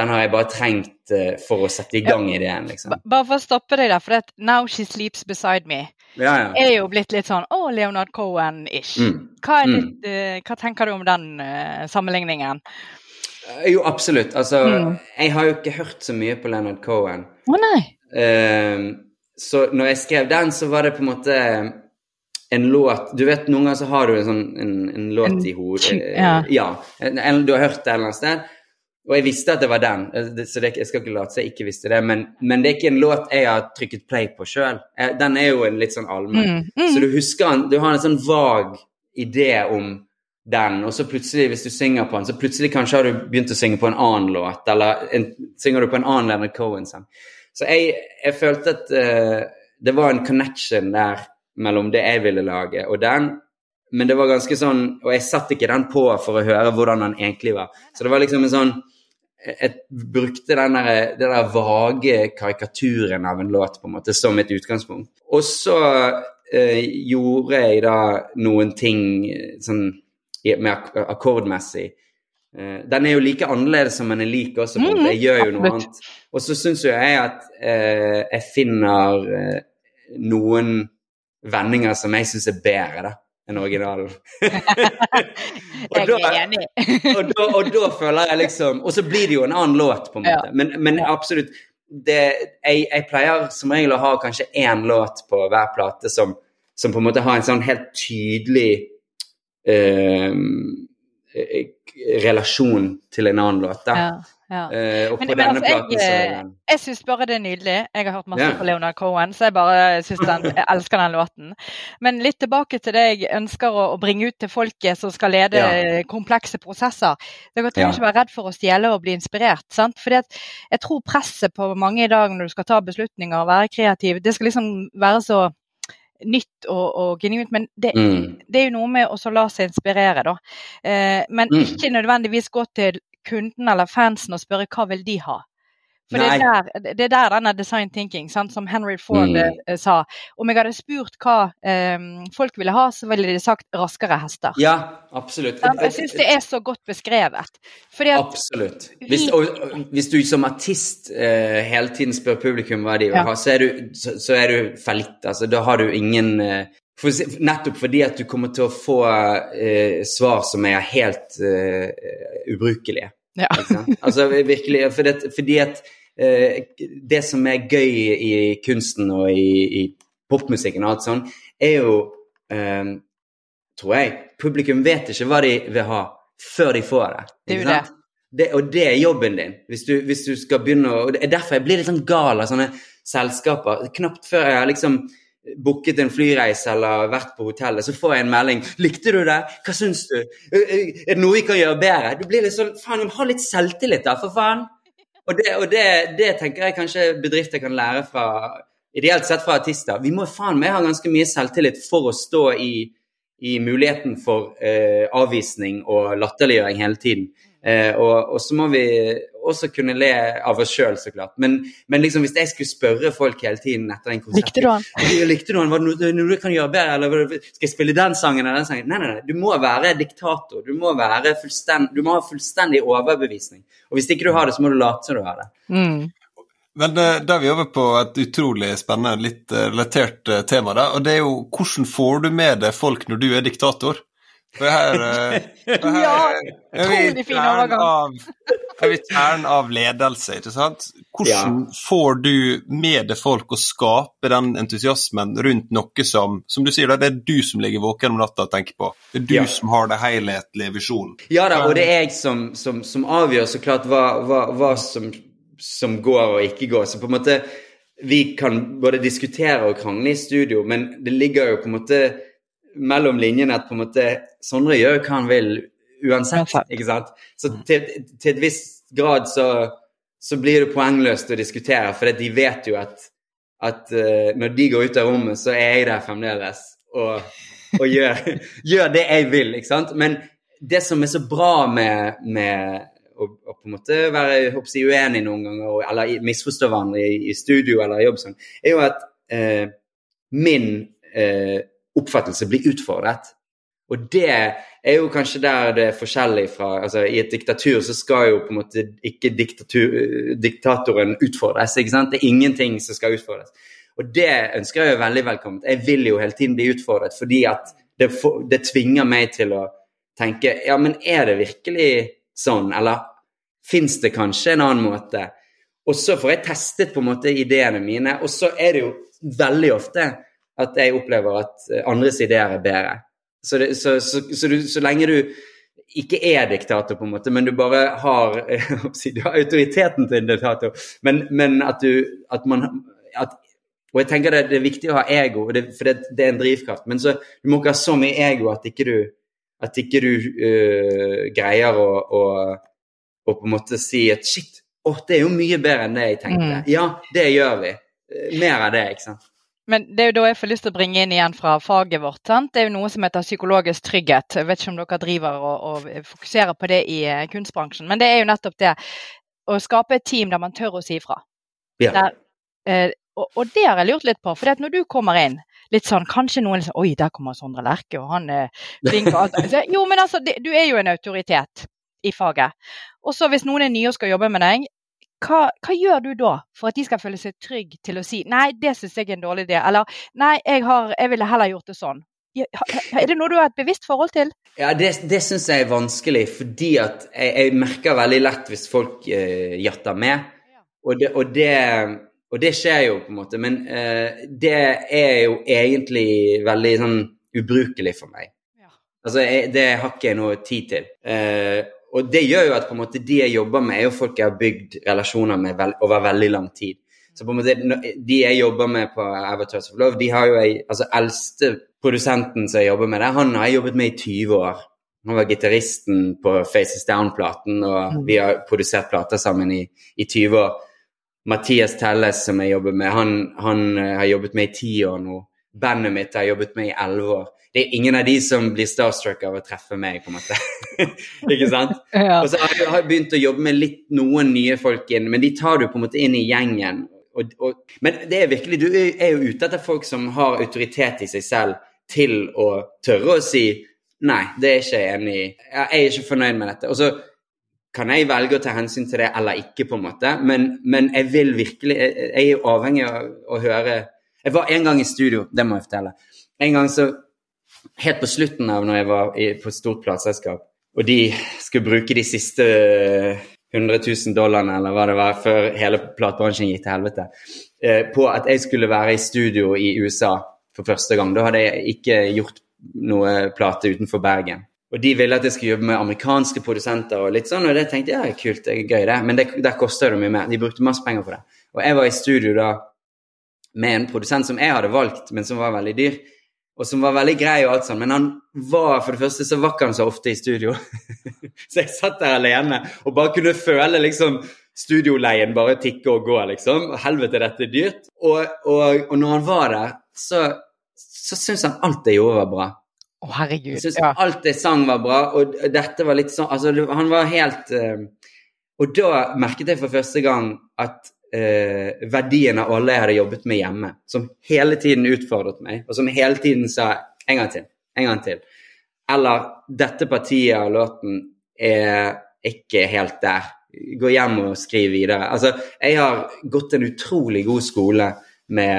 den har jeg bare trengt uh, for å sette i gang ideen. liksom. Bare for å stoppe deg der, for det 'Now She Sleeps Beside Me' ja, ja. er jo blitt litt sånn å, Leonard Cohen-ish. Mm. Hva, mm. uh, hva, tenker du om den uh, sammenligningen? Jo, absolutt. Altså, mm. jeg har jo ikke hørt så mye på Leonard Cohen. Å oh, nei. Ehm, så når jeg skrev den, så var det på en måte en låt Du vet, noen ganger så har du en sånn en, en låt en, i hodet. Ja. ja en, du har hørt det et eller annet sted. Og jeg visste at det var den, eh, så det, jeg skal ikke late som jeg ikke visste det. Men, men, det er ikke en låt jeg har trykket play på sjøl. Eh, den er jo en litt sånn allmenn. Mm, mm. Så du husker den, du har en sånn vag idé om den, og så plutselig, hvis du synger på den, så plutselig kanskje har du begynt å synge på en annen låt, eller en, synger du på en annen Leonard Cohen-sang. Så jeg, jeg, følte at uh, det var en connection der mellom det jeg ville lage, og den. Men det var ganske sånn Og jeg satte ikke den på for å høre hvordan den egentlig var. Så det var liksom en sånn Jeg brukte den der, den der vage karikaturen av en låt på en måte som et utgangspunkt. Og så uh, gjorde jeg da noen ting sånn mer akkordmessig. Uh, den er jo like annerledes som den er lik også. Mm, jeg gjør jo noe annet. Og så syns jo jeg at uh, jeg finner uh, noen vendinger som jeg syns er bedre da, enn originalen. er enig. og, da, og da føler jeg liksom Og så blir det jo en annen låt, på en måte. Ja. Men, men, absolutt det, jeg, jeg, pleier som regel å ha kanskje én låt på hver plate som, som, på en måte har en sånn helt tydelig relasjon til en annen låt. Ja, ja. Uh, og på men, denne altså, platen så Jeg, jeg syns bare det er nydelig. Jeg har hørt masse ja. på Leonard Cohen, så jeg bare synes den, jeg elsker den låten. Men litt tilbake til det jeg ønsker å, å bringe ut til folket som skal lede komplekse prosesser. Dere trenger ikke være redd for å stjele og bli inspirert. sant? Fordi jeg tror presset på mange i dag når du skal ta beslutninger og være kreativ, det skal liksom være så nytt og, og genuint. Men det, mm. det, er jo noe med å la seg inspirere, da. Eh, men mm. ikke nødvendigvis gå til kunden eller fansen og spørre hva vil de ha. For det er, der, det er, der, denne design thinking, sant, som Henry Ford mm. uh, sa. Om jeg hadde spurt hva um, folk ville ha, så ville de sagt raskere hester. Ja, absolutt. Um, jeg syns det er så godt beskrevet. At, absolutt. Hvis, og, hvis, du som artist uh, hele tiden spør publikum hva de vil ja. ha, så er du, så, så er du fallitt. Altså, da har du ingen uh, for, nettopp fordi at du kommer til å få svar som er helt ubrukelige. Ja. Altså virkelig, for det, fordi at Eh, det som er gøy i kunsten og i, i popmusikken og alt sånn, er jo um, Tror jeg. Publikum vet ikke hva de vil ha før de får det. Det er jo det. det. Og det er jobben din. Hvis du, hvis du skal begynne å Det er derfor jeg blir litt sånn gal av sånne selskaper. Knapt før jeg har liksom booket en flyreise eller vært på hotellet, så får jeg en melding 'Likte du det? Hva syns du? Er det noe vi kan gjøre bedre?' Du blir litt sånn Faen, ha litt selvtillit, da, for faen! Og, det, og det, det, tenker jeg kanskje bedrifter kan lære fra Ideelt sett fra artister. Vi må faen meg ha ganske mye selvtillit for å stå i, i muligheten for eh, avvisning og latterliggjøring hele tiden. Eh, og, og, så må vi også kunne le av oss sjøl, så klart. Men, men liksom, hvis jeg skulle spørre folk hele tiden etter en konsert Likte du han? Likte du han? Var det noe, du kan gjøre bedre? Eller skal jeg spille den sangen eller den sangen? Nei, nei, nei. Du må være diktator. Du må, være du må ha fullstendig overbevisning. Og hvis ikke du har det, så må du late som du har det. Mm. Men uh, da er vi over på et utrolig spennende, litt uh, relatert uh, tema. da, og det er jo Hvordan får du med deg folk når du er diktator? For her, for her ja, utrolig fin overgang. Jeg vil terne av ledelse, ikke sant. Hvordan ja. får du med deg folk å skape den entusiasmen rundt noe som Som du sier, det er du som ligger våken om natta og tenker på. Det er du ja. som har det helhetlige visjonen. Ja da, og det er jeg som, som, som avgjør så klart hva, hva, hva som, som går og ikke går. Så på en måte Vi kan både diskutere og krangle i studio, men det ligger jo på en måte mellom linjene at på en måte Sondre gjør hva han vil uansett. ikke sant? Så mm. til, til et visst grad så, så, blir det poengløst å diskutere, for de vet jo at, at uh, når de går ut av rommet, så er jeg der fremdeles og, og gjør, gjør, det jeg vil. ikke sant? Men det som er så bra med, med å, å, på en måte være hoppsi, uenig noen ganger, eller misforstå hverandre i, i, studio eller jobb, sånn, er jo at uh, min uh, oppfattelse blir utfordret. Og det er jo kanskje der det er forskjellig fra altså I et diktatur så skal jo på en måte ikke diktatoren utfordres. ikke sant? Det er ingenting som skal utfordres. Og det ønsker jeg jo veldig velkomment. Jeg vil jo hele tiden bli utfordret fordi at det, det tvinger meg til å tenke ja, men er det virkelig sånn, eller fins det kanskje en annen måte? Og så får jeg testet på en måte ideene mine, og så er det jo veldig ofte at jeg opplever at eh, andres ideer er bedre. Så, det, så, så, så, du, så, lenge du ikke er diktator, på en måte, men du bare har, du har autoriteten til en diktator, men, men at du at man at, Og jeg tenker det, det, er viktig å ha ego, det, for det, det, er en drivkraft, men så, du må ikke ha så mye ego at ikke du At ikke du uh, greier å, å, å, på en måte si at shit, å, det er jo mye bedre enn det jeg tenkte. Mm. Ja, det gjør vi. Mer av det, ikke sant. Men det er jo da jeg får lyst til å bringe inn igjen fra faget vårt. Sant? Det er jo noe som heter psykologisk trygghet. Jeg vet ikke om dere driver og, og fokuserer på det i kunstbransjen, men det er jo nettopp det. Å skape et team der man tør å si ifra. Ja. Der, eh, og, og, det har jeg lurt litt på. For når du kommer inn, litt sånn, kanskje noen liksom Oi, der kommer Sondre Lerche, og han er flink og alt. Jo, men altså, det, du er jo en autoritet i faget. Og så hvis noen er nye og skal jobbe med deg, hva, hva, gjør du da for at de skal føle seg trygge til å si nei, det syns jeg er en dårlig idé, eller nei, jeg, har, jeg ville heller gjort det sånn. Er det noe du har et bevisst forhold til? Ja, Det, det syns jeg er vanskelig, fordi at jeg, jeg merker veldig lett hvis folk uh, jatter med. Og det, og, det, og det, skjer jo, på en måte. Men uh, det er jo egentlig veldig sånn ubrukelig for meg. Ja. Altså, jeg, det har ikke jeg noe tid til. Uh, og det gjør jo at på en måte de jeg jobber med, er jo folk jeg har bygd relasjoner med vel, over veldig lang tid. Så på en måte, De jeg jobber med på Avatars of Love, de har jo jeg, altså eldste produsenten som jeg jobber med der, han har jeg jobbet med i 20 år. Han var gitaristen på Faces Down-platen, og mm. vi har produsert plater sammen i, i 20 år. Mathias Telles, som jeg jobber med, han, han eh, har jobbet med i 10 år nå. Bandet mitt har jeg jobbet med i 11 år det er ingen av de som blir starstruck av å treffe meg, på en måte. ikke sant? Ja. Og så har jeg begynt å jobbe med litt noen nye folk inn, men de tar du på en måte inn i gjengen. Og, og, men det er virkelig, du er jo ute etter folk som har autoritet i seg selv til å tørre å si nei, det er ikke jeg enig i. Jeg er ikke fornøyd med dette. Og så kan jeg velge å ta hensyn til det eller ikke, på en måte, men, men jeg vil virkelig Jeg, jeg er jo avhengig av å høre Jeg var en gang i studio, det må jeg fortelle. En gang så helt på slutten av når jeg var i, på et stort plateselskap, og de skulle bruke de siste 100 000 dollarene eller hva det var, før hele platebransjen gikk til helvete, eh, på at jeg skulle være i studio i USA for første gang. Da hadde jeg ikke gjort noe plate utenfor Bergen. Og de ville at jeg skulle jobbe med amerikanske produsenter og litt sånn, og det tenkte jeg ja, kult, det er gøy, det. Men det, der koster det mye mer. De brukte masse penger på det. Og jeg var i studio da med en produsent som jeg hadde valgt, men som var veldig dyr og som var veldig grei og alt sånn, men han var for det første så var han så ofte i studio. så jeg satt der alene og bare kunne føle liksom studioleien bare tikke og gå, liksom. Helvete, dette er dyrt. Og, og, og når han var der, så, så syntes han alt jeg gjorde, var bra. Å, oh, herregud. Jeg syntes ja. alt jeg sang, var bra, og dette var litt sånn Altså, han var helt uh, Og da merket jeg for første gang at eh, verdiene alle jeg hadde jobbet med hjemme, som hele tiden utfordret meg, og som hele tiden sa en gang til, en gang til. Eller dette partiet av låten er ikke helt der. Gå hjem og skriv videre. Altså, jeg har gått en utrolig god skole med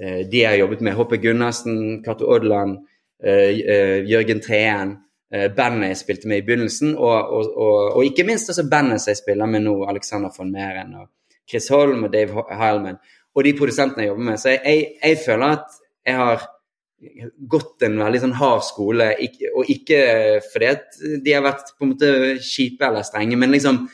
eh, de jeg har jobbet med. Hoppe Gunnarsen, Cato Odland, eh, eh, Jørgen Treen. Eh, bandet jeg spilte med i begynnelsen, og, og, og, og ikke minst også bandet jeg spiller med nå, Alexander von Meren og Chris Holm og Dave Heilman, og de produsentene jeg jobber med. Så jeg, jeg, jeg føler at jeg har gått en veldig sånn hard skole, og ikke fordi at de har vært på en måte kjipe eller strenge, men liksom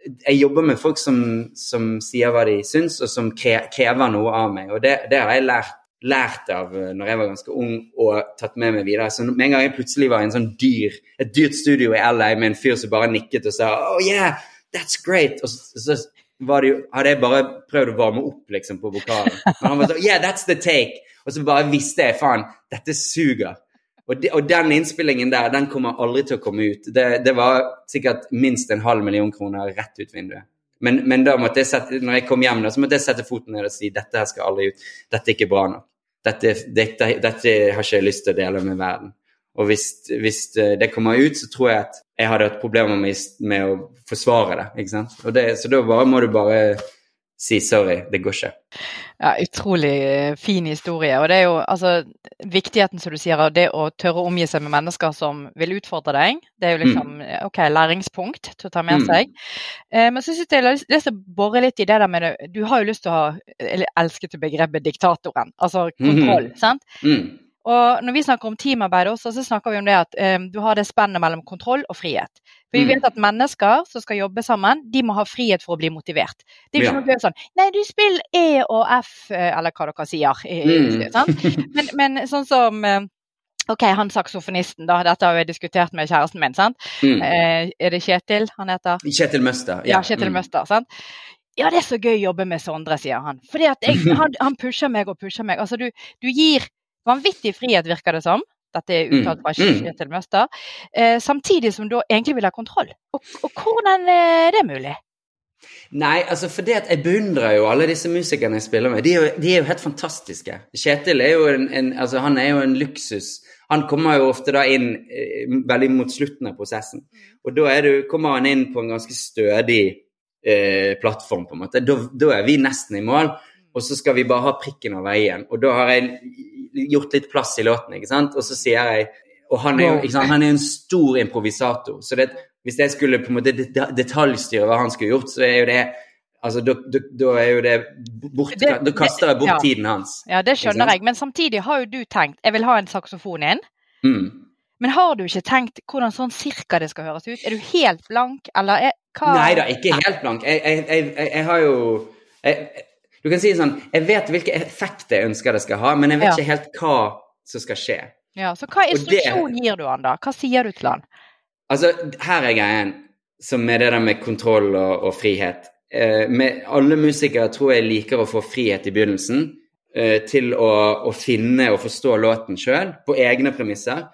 jeg jobber med folk som, som sier hva de syns, og som krever noe av meg. Og det, det har jeg lært, lært, av når jeg var ganske ung, og tatt med meg videre. Så med en gang jeg plutselig var i en sånn dyr, et dyrt studio i LA med en fyr som bare nikket og sa Oh yeah, that's great! Og så, så det, hadde jeg bare prøvd å varme opp liksom, på vokalen. Men han var sånn Yeah, that's the take! Og så bare visste jeg faen, dette suger. Og, de, og, den innspillingen der, den kommer aldri til å komme ut. Det, det var sikkert minst en halv million kroner rett ut vinduet. Men, men, da måtte jeg sette, når jeg kom hjem, da, så måtte jeg sette foten ned og si dette her skal aldri ut. Dette er ikke bra nok. Dette, dette, dette har ikke jeg lyst til å dele med verden. Og hvis, hvis, det kommer ut, så tror jeg at jeg hadde hatt problemer med, med å forsvare det. ikke sant? Det, så da bare, må du bare si sorry, det går ikke. Ja, Utrolig eh, fin historie. Og det er jo altså viktigheten, som du sier, av det å tørre å omgi seg med mennesker som vil utfordre deg. Det er jo liksom mm. ok, læringspunkt til å ta med mm. seg. Eh, men så syns jeg jeg har lyst til å bore litt i det der med det. Du har jo lyst til å ha Eller elsket begrepet diktatoren. Altså kontroll, mm. sant? Mm. Og når vi snakker om teamarbeid også, så snakker vi om det at um, du har det spennet mellom kontroll og frihet. For vi mm. vet at mennesker som skal jobbe sammen, de må ha frihet for å bli motivert. Det er ikke ja. noe sånn Nei, du spiller E og F, eh, eller hva dere sier. Mm. Men, men, sånn som uh, OK, han saksofonisten, da. Dette har jeg diskutert med kjæresten min. sant? Mm. Eh, er det Kjetil han heter? Kjetil Møster. Ja, Kjetil mm. Møster. sant? Ja, det er så gøy å jobbe med Sondre, sier han. Fordi at jeg, han, han pusher meg og pusher meg. Altså, du, du gir vanvittig frihet, virker det som. Dette er uttalt fra Mm, mm. Kjetil Møster. Eh, samtidig som du egentlig vil ha kontroll. Og, og hvordan er det mulig? Nei, altså fordi at jeg beundrer jo alle disse musikerne jeg spiller med. De er jo, de er jo helt fantastiske. Kjetil er jo en, en, altså han er jo en luksus. Han kommer jo ofte da inn eh, veldig mot slutten av prosessen. Og da det, kommer han inn på en ganske stødig eh, plattform, på en måte. Da, da er vi nesten i mål. Og så skal vi bare ha prikken over i-en. Og da har jeg gjort litt plass i låten, ikke sant. Og så sier jeg Og han er jo? Han er en stor improvisator. Så det, hvis jeg skulle på en måte detaljstyre hva han skulle gjort, så er jo det Altså, da, da, da er jo det bort, Det- Da kaster jeg bort ja. tiden hans. Ja, det skjønner jeg. Men samtidig har jo du tenkt jeg vil ha en saksofon inn. Mm. Men har du ikke tenkt hvordan sånn cirka det skal høres ut? Er du helt blank, eller er, hva Nei da, ikke helt blank. Jeg, jeg, jeg, jeg har jo jeg, Du kan si sånn Jeg vet hvilke effekter jeg ønsker det skal ha, men jeg vet Ja. ikke helt hva som skal skje. Ja, Så hva instruksjon det- gir du han da? Hva sier du til han? Altså, her er greien som er det der med kontroll og, og frihet. Eh, med alle musikere tror jeg liker å få frihet i begynnelsen eh, til å, å finne og forstå låten sjøl på egne premisser.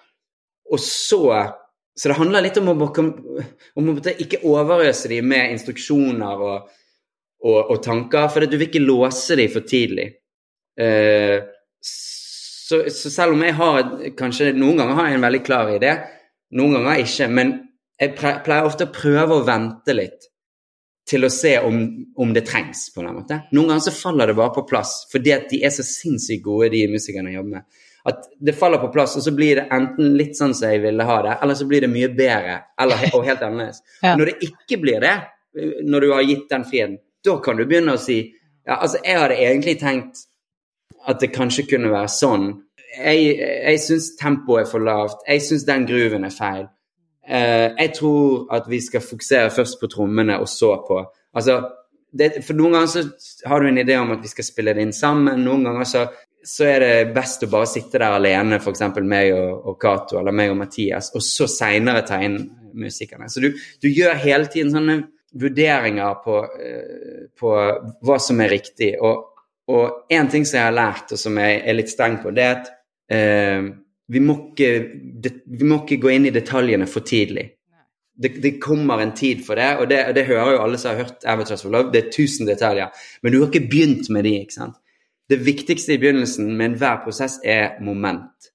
Og så Så det handler litt om å, om å ikke overøse dem med instruksjoner og, og, og tanker, for du vil ikke låse dem for tidlig. Eh, så, så selv om jeg har kanskje Noen ganger har jeg en veldig klar idé, noen ganger ikke. Men jeg pleier ofte å prøve å vente litt til å se om, om det trengs. på en måte. Noen ganger så faller det bare på plass, fordi at de er så sinnssykt gode, de musikerne jeg jobber med. At det faller på plass, og så blir det enten litt sånn som jeg ville ha det, eller så blir det mye bedre, eller, og helt annerledes. Ja. Når det ikke blir det, når du har gitt den friheten, da kan du begynne å si ja, altså, jeg hadde egentlig tenkt at det kanskje kunne være sånn. Jeg, jeg syns tempoet er for lavt. Jeg syns den grooven er feil. Uh, jeg tror at vi skal fokusere først på trommene, og så på Altså, det, for noen ganger så har du en idé om at vi skal spille det inn sammen. Noen ganger så, så er det best å bare sitte der alene, f.eks. meg og, og Cato eller meg og Mathias, og så seinere ta inn musikerne. Så du, du gjør hele tiden sånne vurderinger på, eh, på hva som er riktig. Og en ting som jeg har lært, og som jeg er litt streng på, det er at eh, vi, må ikke, vi må ikke gå inn i detaljene for tidlig. Det, det kommer en tid for det, og det, det hører jo alle som har hørt Avatars for Love. Det er tusen detaljer, men du har ikke begynt med de, ikke sant. Det viktigste i begynnelsen med enhver prosess er moment.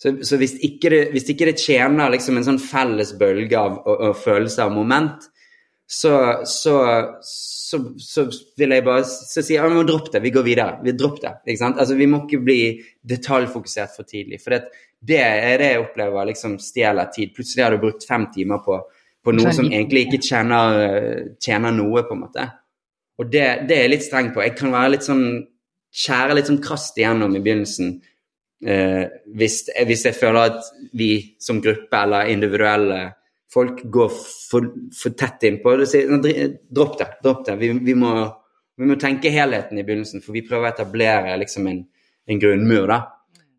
Så, så hvis, ikke det, hvis ikke det tjener liksom en sånn felles bølge av og, og følelse av moment, så, så, så, så vil jeg bare så si ja, vi må droppe det, vi går videre. Vi dropp det. ikke sant? Altså, Vi må ikke bli detaljfokusert for tidlig. For det, det er det jeg opplever liksom stjeler tid. Plutselig har du brukt fem timer på, på noe som egentlig ikke tjener, tjener noe, på en måte. Og det, det er jeg litt streng på. Jeg kan være litt sånn skjære litt sånn krast igjennom i begynnelsen. Eh, hvis, hvis jeg føler at vi som gruppe eller individuelle folk går for, for tett innpå og sier, Dropp det. dropp det. Vi, vi, må, vi må tenke helheten i begynnelsen, for vi prøver å etablere liksom en, en grunnmur. da.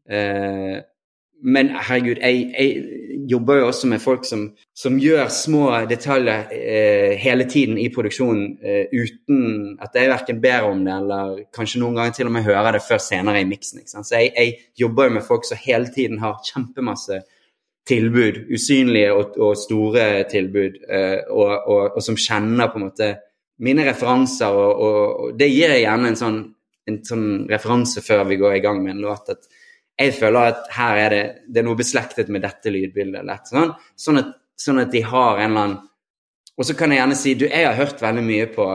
Eh, men herregud, jeg, jeg jobber jo også med folk som, som gjør små detaljer eh, hele tiden i produksjonen eh, uten at jeg verken ber om det, eller kanskje noen ganger til og med hører det før senere i miksen. Så jeg, jeg jobber jo med folk som hele tiden har kjempemasse tilbud, usynlige og, og store tilbud, eh, og, og, og som kjenner på en måte mine referanser, og, det gir jeg gjerne en sånn, en sånn referanse før vi går i gang med en låt. at jeg føler at her er det, det er noe beslektet med dette lydbildet. Lett, sånn, sånn, at, sånn at de har en eller annen Og så kan jeg gjerne si du, jeg har hørt veldig mye på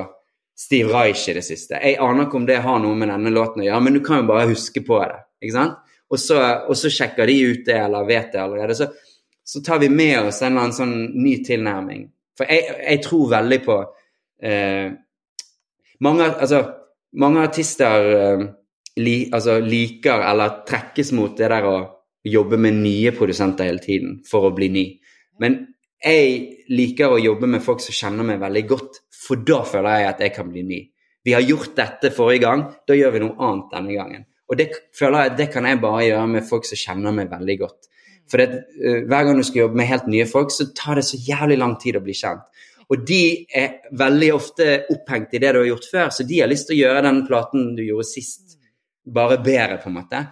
Steve Reich i det siste. Jeg aner ikke om det har noe med denne låten å gjøre, men du kan jo bare huske på det. ikke sant? Og så, og så sjekker de ut det, eller vet det allerede. Så, så tar vi med oss en eller annen sånn ny tilnærming. For jeg, jeg tror veldig på eh, mange, altså, mange artister eh, li, altså, liker eller trekkes mot det der å jobbe med nye produsenter hele tiden for å bli ny. Men jeg liker å jobbe med folk som kjenner meg veldig godt, for da føler jeg at jeg kan bli ny. Vi har gjort dette forrige gang, da gjør vi noe annet denne gangen. Og det føler jeg det kan jeg bare gjøre med folk som kjenner meg veldig godt. For det, uh, hver gang du skal jobbe med helt nye folk, så tar det så jævlig lang tid å bli kjent. Og de er veldig ofte opphengt i det du har gjort før, så de har lyst til å gjøre den platen du gjorde sist, bare bedre, på en måte.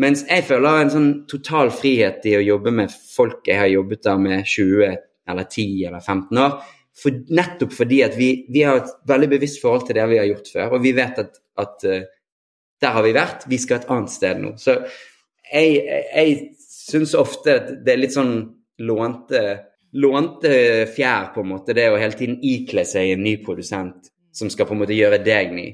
Mens jeg føler en sånn total frihet i å jobbe med folk jeg har jobbet der med 20 eller 10 eller 15 år. For, nettopp fordi at vi, vi, har et veldig bevisst forhold til det vi har gjort før, og vi vet at, at uh, der har vi vært, vi skal et annet sted nå. Så jeg, jeg, syns ofte at det er litt sånn lånte, lånte fjær, på en måte, det å hele tiden ikle seg en ny produsent som skal på en måte gjøre deg ny.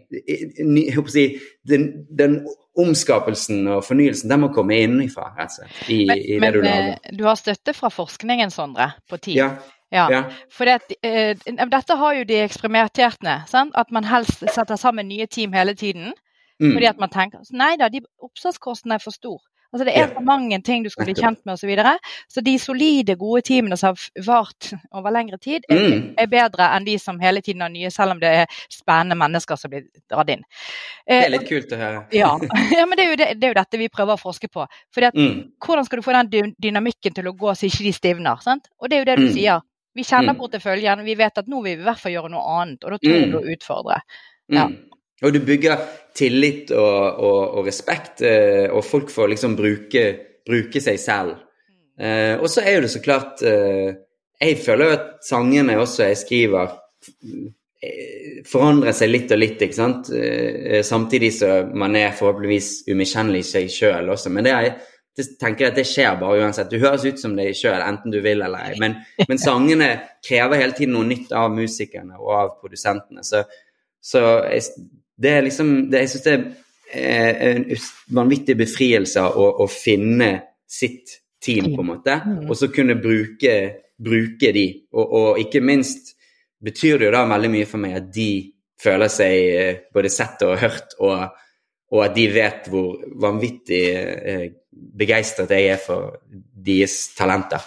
ny si, den, den, omskapelsen og fornyelsen den må komme innenfra, Altså. I, men, i men, du. Eh, du har støtte fra forskningen, Sondre, på tid. Ja. Ja, ja. for det, uh, dette har jo de eksperimentert med. Sant? At man helst setter sammen nye team hele tiden. Mm. Fordi at man tenker nei da, de oppstartskostnadene er for stor. Altså Det er for mange ting du skal bli kjent med osv. Så, videre. så de solide, gode teamene som har vart over lengre tid, er, mm. er, bedre enn de som hele tiden har nye, selv om det er spennende mennesker som blir dratt inn. Det er eh, litt kult å høre. Ja, ja men det er, det, det er, jo dette vi prøver å forske på. For mm. Hvordan skal du få den dynamikken til å gå så ikke de stivner? Sant? Og det er jo det du mm. sier. Vi kjenner mm. porteføljen, vi vet at nå vil vi i hvert fall gjøre noe annet, og da vi mm. å utfordre. Ja. Og du bygger tillit og, og, og respekt, eh, og folk får liksom bruke, bruke seg selv. Eh, og så er jo det så klart eh, Jeg føler jo at sangene også jeg skriver, eh, forandrer seg litt og litt, ikke sant. Eh, samtidig så man er forhåpentligvis umiskjennelig seg sjøl også. Men det, er, det tenker jeg at det skjer bare uansett. Du høres ut som deg sjøl, enten du vil eller ei. Men, men, sangene krever hele tiden noe nytt av musikerne og av produsentene. Så, så jeg, det er liksom det, Jeg syns det er en vanvittig befrielse å, å, finne sitt team, på en måte, mm. og så kunne bruke, bruke de. Og, og, ikke minst betyr det jo da veldig mye for meg at de føler seg eh, både sett og hørt, og, og at de vet hvor vanvittig eh, begeistret jeg er for deres talenter.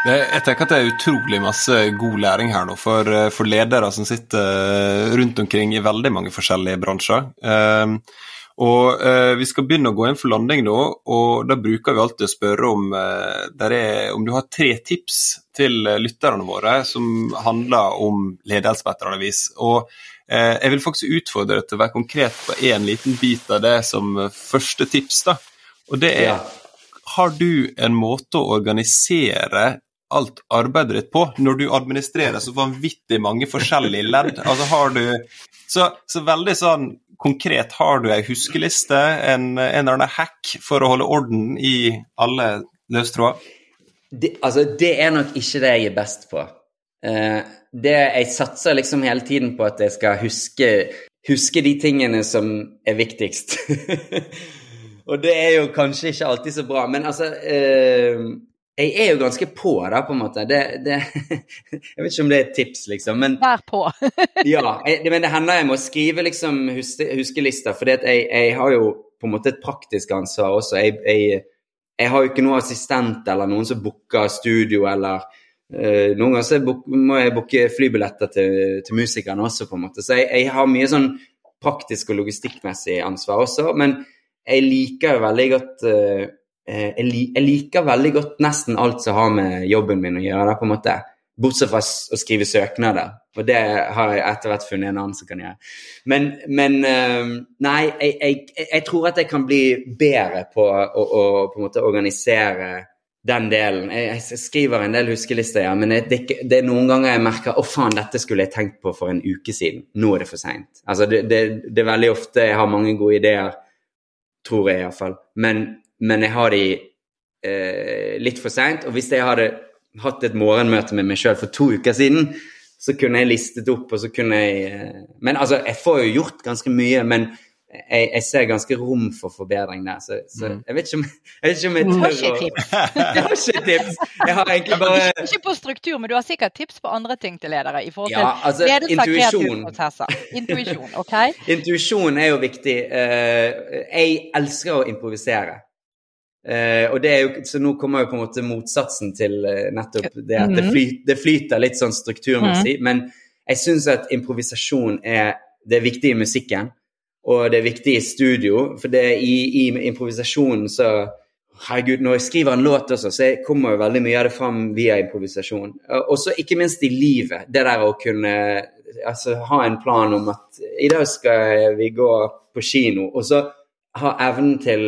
Jeg tenker at det er utrolig masse god læring her nå for, eh, for, ledere som sitter eh, rundt omkring i veldig mange forskjellige bransjer. Um, og uh, Vi skal begynne å gå inn for landing nå, og da bruker vi alltid å spørre om, er, om du har tre tips til lytterne våre som handler om ledelse på et eller annet vis. Og Jeg vil faktisk utfordre deg til å være konkret på én liten bit av det som første tips. da. Og det er, Har du en måte å organisere alt arbeidet ditt på, når du administrerer så vanvittig mange forskjellige ledd. Altså har du så, så veldig sånn konkret, har du ei huskeliste, en, en eller annen hack for å holde orden i alle løstråder? Altså, det er nok ikke det jeg er best på. Uh, det, jeg satser liksom hele tiden på at jeg skal huske, huske de tingene som er viktigst. Og det er jo kanskje ikke alltid så bra, men altså uh, jeg er jo ganske på, da, på en måte. Det, det, jeg vet ikke om det er et tips, liksom. Men, Vær på. ja, jeg, men det hender jeg må skrive liksom huske, huskelister, for jeg, jeg, har jo på en måte et praktisk ansvar også. Jeg, jeg, har jo ikke noen assistent eller noen som booker studio eller uh, Noen ganger så må jeg booke flybilletter til, til musikerne også, på en måte. Så jeg, har mye sånn praktisk og logistikkmessig ansvar også. Men jeg liker jo veldig godt uh, jeg, liker veldig godt nesten alt som har med jobben min å gjøre. på en måte. Bortsett fra å skrive søknader, og det har jeg etter hvert funnet en annen som kan gjøre. Men, men eh, nei, jeg, jeg, jeg, tror at jeg kan bli bedre på å, å på en måte organisere den delen. Jeg, skriver en del huskelister, ja, men det, det, er noen ganger jeg merker å faen, dette skulle jeg tenkt på for en uke siden. Nå er det for seint. Altså, det, det, det, er veldig ofte jeg har mange gode ideer, tror jeg iallfall. Men men jeg har de eh, litt for seint. Og hvis jeg hadde hatt et morgenmøte med meg sjøl for to uker siden, så kunne jeg listet opp, og så kunne jeg eh, Men altså, jeg får jo gjort ganske mye, men jeg, jeg ser ganske rom for forbedring der. Så, så mm. jeg, vet ikke om, jeg vet ikke om jeg tør å Jeg har ikke tips. Jeg har egentlig bare Ikke på struktur, men du har sikkert tips på andre ting til ledere. i forhold til ja, altså, prosesser. Intuisjon, OK? Intuisjon er jo viktig. Eh, jeg elsker å improvisere. Uh, og det er jo, Så nå kommer jo på en måte motsatsen til uh, nettopp det at det, mhm. fly, det, flyter litt sånn strukturmessig. Mm. Men jeg syns at improvisasjon er det er viktig i musikken, og det er viktig i studio. For det, i, i improvisasjonen så herregud, når jeg skriver en låt også, så kommer jo veldig mye av det fram via improvisasjon. Og så ikke minst i livet. Det der å kunne altså, ha en plan om at i dag skal vi gå på kino, og så ha evnen til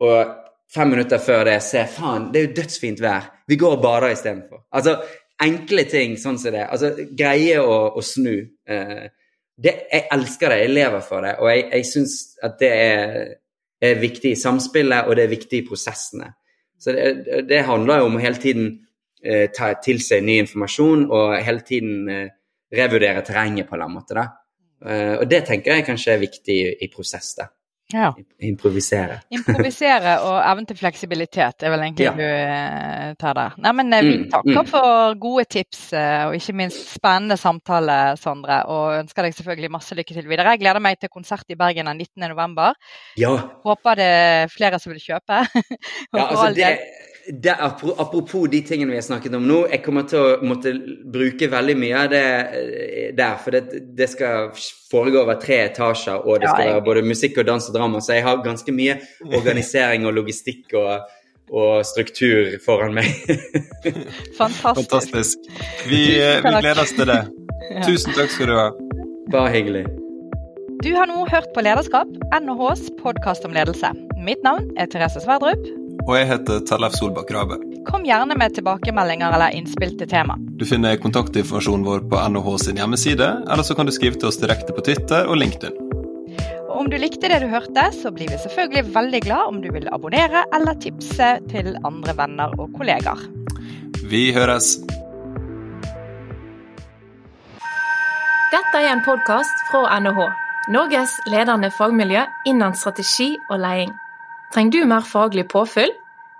å fem minutter før det se faen, det er jo dødsfint vær. Vi går og bader istedenfor. Altså enkle ting sånn som det. Altså greie å, å snu. Eh, det, jeg elsker det, jeg lever for det, og jeg, jeg syns at det er, er, viktig i samspillet, og det er viktig i prosessene. Så det, det handler jo om å hele tiden eh, ta til seg ny informasjon og hele tiden eh, revurdere terrenget på en eller annen måte. Da. Uh, og det tenker jeg kanskje er viktig i, i prosess. da. Ja. Improvisere. Improvisere og evne til fleksibilitet er vel egentlig ja. du eh, tar der. Nei, men Vi mm, takker mm. for gode tips eh, og ikke minst spennende samtale, Sondre. Og ønsker deg selvfølgelig masse lykke til videre. Jeg gleder meg til konsert i Bergen den 19.11. Ja. Håper det er flere som vil kjøpe. ja, altså det, det, apropos de tingene vi har snakket om nå, jeg kommer til å måtte bruke veldig mye av det eh, der. For det, det skal foregå over tre etasjer, og det skal være både musikk og dans og drama. Så jeg har ganske mye organisering og logistikk og, og struktur foran meg. Fantastisk. Fantastisk. Vi, eh, vi, gleder oss til det. Tusen takk skal du ha. Bare hyggelig. Du har nå hørt på Lederskap, NHHs podkast om ledelse. Mitt navn er Therese Sverdrup. Og jeg heter Tellef Solbakk Rabe. Kom gjerne med tilbakemeldinger eller innspill til tema. Du finner kontaktinformasjonen vår på NHH sin hjemmeside, eller så kan du skrive til oss direkte på Twitter og LinkedIn. Og om du likte det du hørte, så blir vi selvfølgelig veldig glad om du vil abonnere eller tipse til andre venner og kollegaer. Vi høres. Dette er en podkast fra NHH, Norges ledende fagmiljø innen strategi og leding. Trenger du mer faglig påfyll?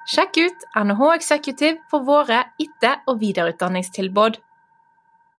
Sjekk ut NHH Executive for våre etter- og videreutdanningstilbud.